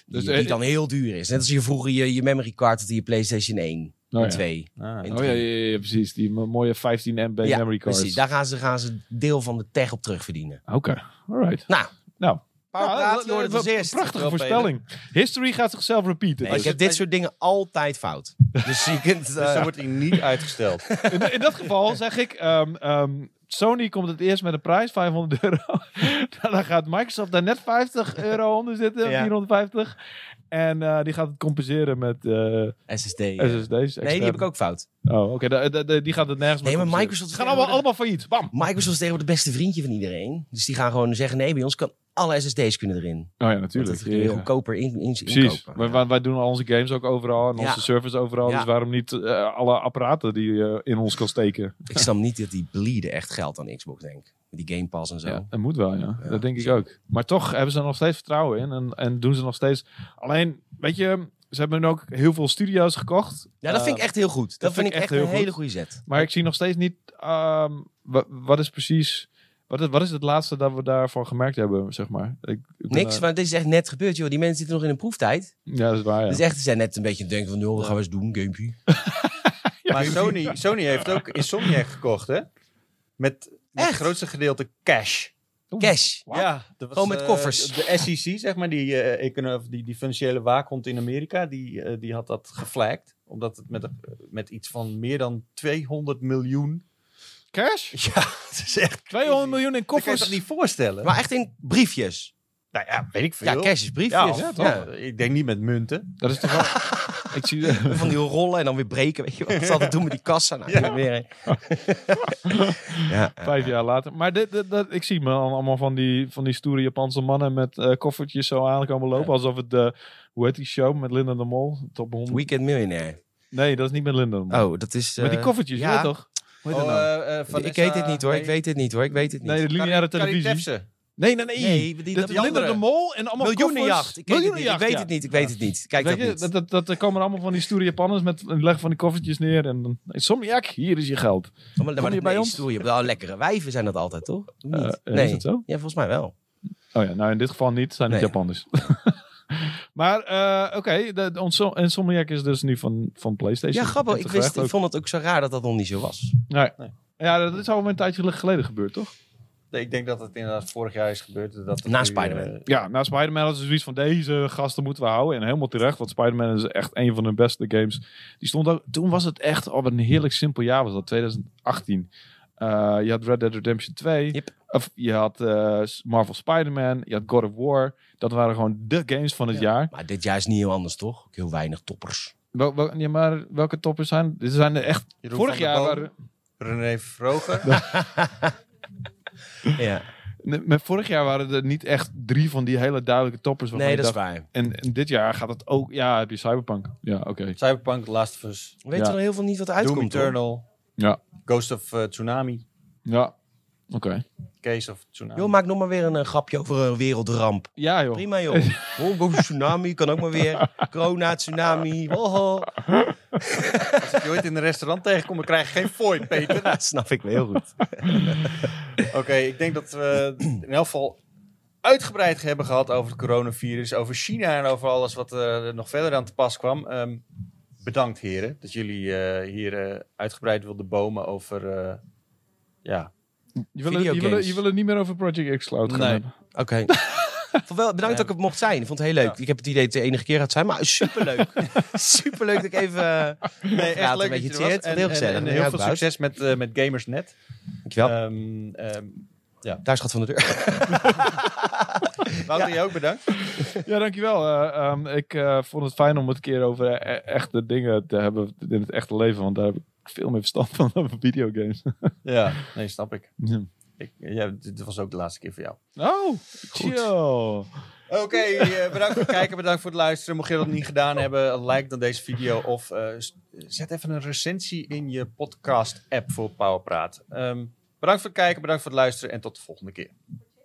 Die, Dus, eh, die dan heel duur is. Net als je vroeger je, je memory card had in je PlayStation 1 Oh ja. 2. Ah, Oh ja, ja, precies. Die mo- mooie 15 MB Ja, memory cards. precies. Daar gaan ze, gaan ze deel van de tech op terugverdienen. Oké, alright. Nou, Nou. Prachtige voorspelling. History gaat zichzelf repeaten. Nee, Dus ik heb dit soort dingen altijd fout. Dus je kunt... Dus eh, dan wordt hij niet uitgesteld. in, in dat geval zeg ik, ehm, ehm, Sony komt het eerst met een prijs, 500 euro. Dan gaat Microsoft daar net 50 euro onder zitten, Ja. 450. En eh, die gaat het compenseren met eh, SSD. eh. SSD's. Nee, die heb ik ook fout. Oh, oké. Die gaat het nergens Nee, maar. Microsoft Ze gaan allemaal, allemaal failliet. Bam. Microsoft is tegenwoordig de beste vriendje van iedereen. Dus die gaan gewoon zeggen, nee, bij ons kan alle SSD's kunnen erin. Oh ja, natuurlijk. dat kun je Ja. goedkoper in, in, Precies. inkopen. Wij, doen al onze games ook overal en Ja. onze servers overal. Ja. Dus waarom niet eh, alle apparaten die je in ons kan steken? Ik snap niet dat die bleeden echt geld aan Xbox, denk ik. Met die Game Pass en zo. Ja, dat moet wel, ja. Ja. Dat denk ik ook. Maar toch hebben ze er nog steeds vertrouwen in. En, en doen ze nog steeds... Alleen, weet je... Ze hebben nu ook heel veel studio's gekocht. Ja, dat vind ik echt heel goed. Dat, vind ik echt, een goed. hele goede zet. Maar ik zie nog steeds niet... ehm, wa- wat is precies... Wat is, wat is het laatste dat we daarvan gemerkt hebben, zeg maar? Ik, Niks, daar- maar dit is echt net gebeurd, joh. Die mensen zitten nog in een proeftijd. Ja, dat is waar, ja. Dus echt, ze zijn net een beetje aan het denken van, joh, wat gaan we eens doen, gamepje. Maar Sony, Sony heeft ook Insomniac gekocht, hè? Met, met het grootste gedeelte cash. Cash. Ja, dat was, Gewoon met eh, koffers. De SEC, zeg maar, die, eh, die, die financiële waakhond in Amerika, die, eh, die had dat geflagd. Omdat het met, met iets van meer dan 200 miljoen... Cash? Ja, het is echt 200 miljoen in Ik kan je koffers. dat niet voorstellen. Maar echt in briefjes. Nou ja, weet ik veel. Ja, cash is briefjes. Ja, Ja? Ik denk niet met munten. Dat is toch wel... ik zie... Van die rollen en dan weer breken, weet je wat ze altijd doen met die kassa. Nou, Ja. weer Vijf jaar later. Maar dit, dit, dat- ik zie me al- allemaal van die, van die stoere Japanse mannen met eh, koffertjes zo aankomen lopen. Alsof het de, hoe heet die show met Linda de Mol? Top 100. Weekend Millionaire. Nee, dat is niet met Linda de Mol. Oh, dat is... met die eh, koffertjes, ja. toch? Hoe heet dat Oh, nou? eh, eh, ik weet het niet hoor, ik weet het niet hoor, ik weet het niet. nee, de lineaire televisie. Nee, nee, nee. Nee, die- Dit dat die andere. de Mol en allemaal Miljoenenjacht. Ik koffers. weet, het niet, ik weet het niet, ik weet het niet. Kijk Weet dat je, niet. dat, dat, dat, er komen allemaal van die stoere Japanners met leggen van die koffertjes neer. En dan, Insomniac, hier is je geld. Oh, maar, maar je bij nee, ons? stoer, je hebt wel lekkere wijven zijn dat altijd, toch? Eh, nee. Is dat zo? Ja, volgens mij wel. Oh ja, nou in dit geval niet. zijn het Nee. Japanners. maar eh, oké, Insom- Insomniac is dus nu van, van PlayStation. Ja, grappig. En Ik, wist, ik vond het ook zo raar dat dat nog niet zo was. Nee. Nee. Ja, dat is al een tijdje geleden gebeurd, toch? Ik denk dat het inderdaad vorig jaar is gebeurd. Dat Na Spider-Man. eh, Ja, na Spider-Man hadden ze zoiets van deze gasten moeten we houden. En helemaal terecht, want Spider-Man is echt een van hun beste games. Die stond ook, toen was het echt op een heerlijk simpel jaar, was dat 2018. Eh, je had Red Dead Redemption 2. Yep. Of je had eh, Marvel Spider-Man, je had God of War. Dat waren gewoon de games van het jaar. Maar dit jaar is niet heel anders, toch? Ook heel weinig toppers. Wel, wel- ja, maar welke toppers zijn? Dit zijn er echt. Jeroen vorig jaar waren. René Vroger. Ja. Met vorig jaar waren er niet echt drie van die hele duidelijke toppers. waarvan Nee, dat is waar. En, en dit jaar gaat het ook. Ja, heb je Cyberpunk. Ja, oké. Cyberpunk, Last of Us, We weten Ja. nog heel veel niet wat er Doom uitkomt. hoor. Eternal, Ja, Ghost of eh, Tsunami, ja. Oké. Case of Tsunami. Joh, maak nog maar weer een, eh, grapje over een wereldramp. Ja, joh. Prima, joh. Oh, go tsunami kan ook maar weer. Corona, tsunami. Oh, oh. Als ik je ooit in een restaurant tegenkom, dan krijg je geen fooi, Peter. Dat snap ik wel heel goed. Oké, ik denk dat we in elk geval uitgebreid hebben gehad over het coronavirus, over China en over alles wat eh, er nog verder aan te pas kwam. Ehm, bedankt heren, dat jullie eh, hier eh, uitgebreid wilden bomen over, eh, ja, Je wil, het, je, wil, Videogames. het- je wil het niet meer over Project X Cloud gaan Nee. hebben. Oké. Vond wel, bedankt dat ik het mocht zijn. Ik vond het heel leuk. Ja. Ik heb het idee dat het de enige keer gaat zijn, maar superleuk. superleuk dat ik even... eh, nee, echt praten leuk met dat je je er was. Tjeerd. En, Heel en- gezellig. en Ja, heel veel succes met, eh, met Gamersnet. Dankjewel. Ehm ehm Daar schat van de deur. Wouter, jij ook bedankt. Ja, dankjewel. Ehm, ik vond het fijn om het een keer over e- echte dingen te hebben in het echte leven. Want daar heb ik veel meer verstand van van videogames. Ja, nee, snap ik. Ja. ik ja, dit was ook de laatste keer voor jou. Oh, chill. Oké, eh, bedankt voor het kijken, bedankt voor het luisteren. Mocht je dat niet gedaan hebben, like dan deze video of eh, zet even een recensie in je podcast-app voor Powerpraat. Ehm bedankt voor het kijken, bedankt voor het luisteren en tot de volgende keer.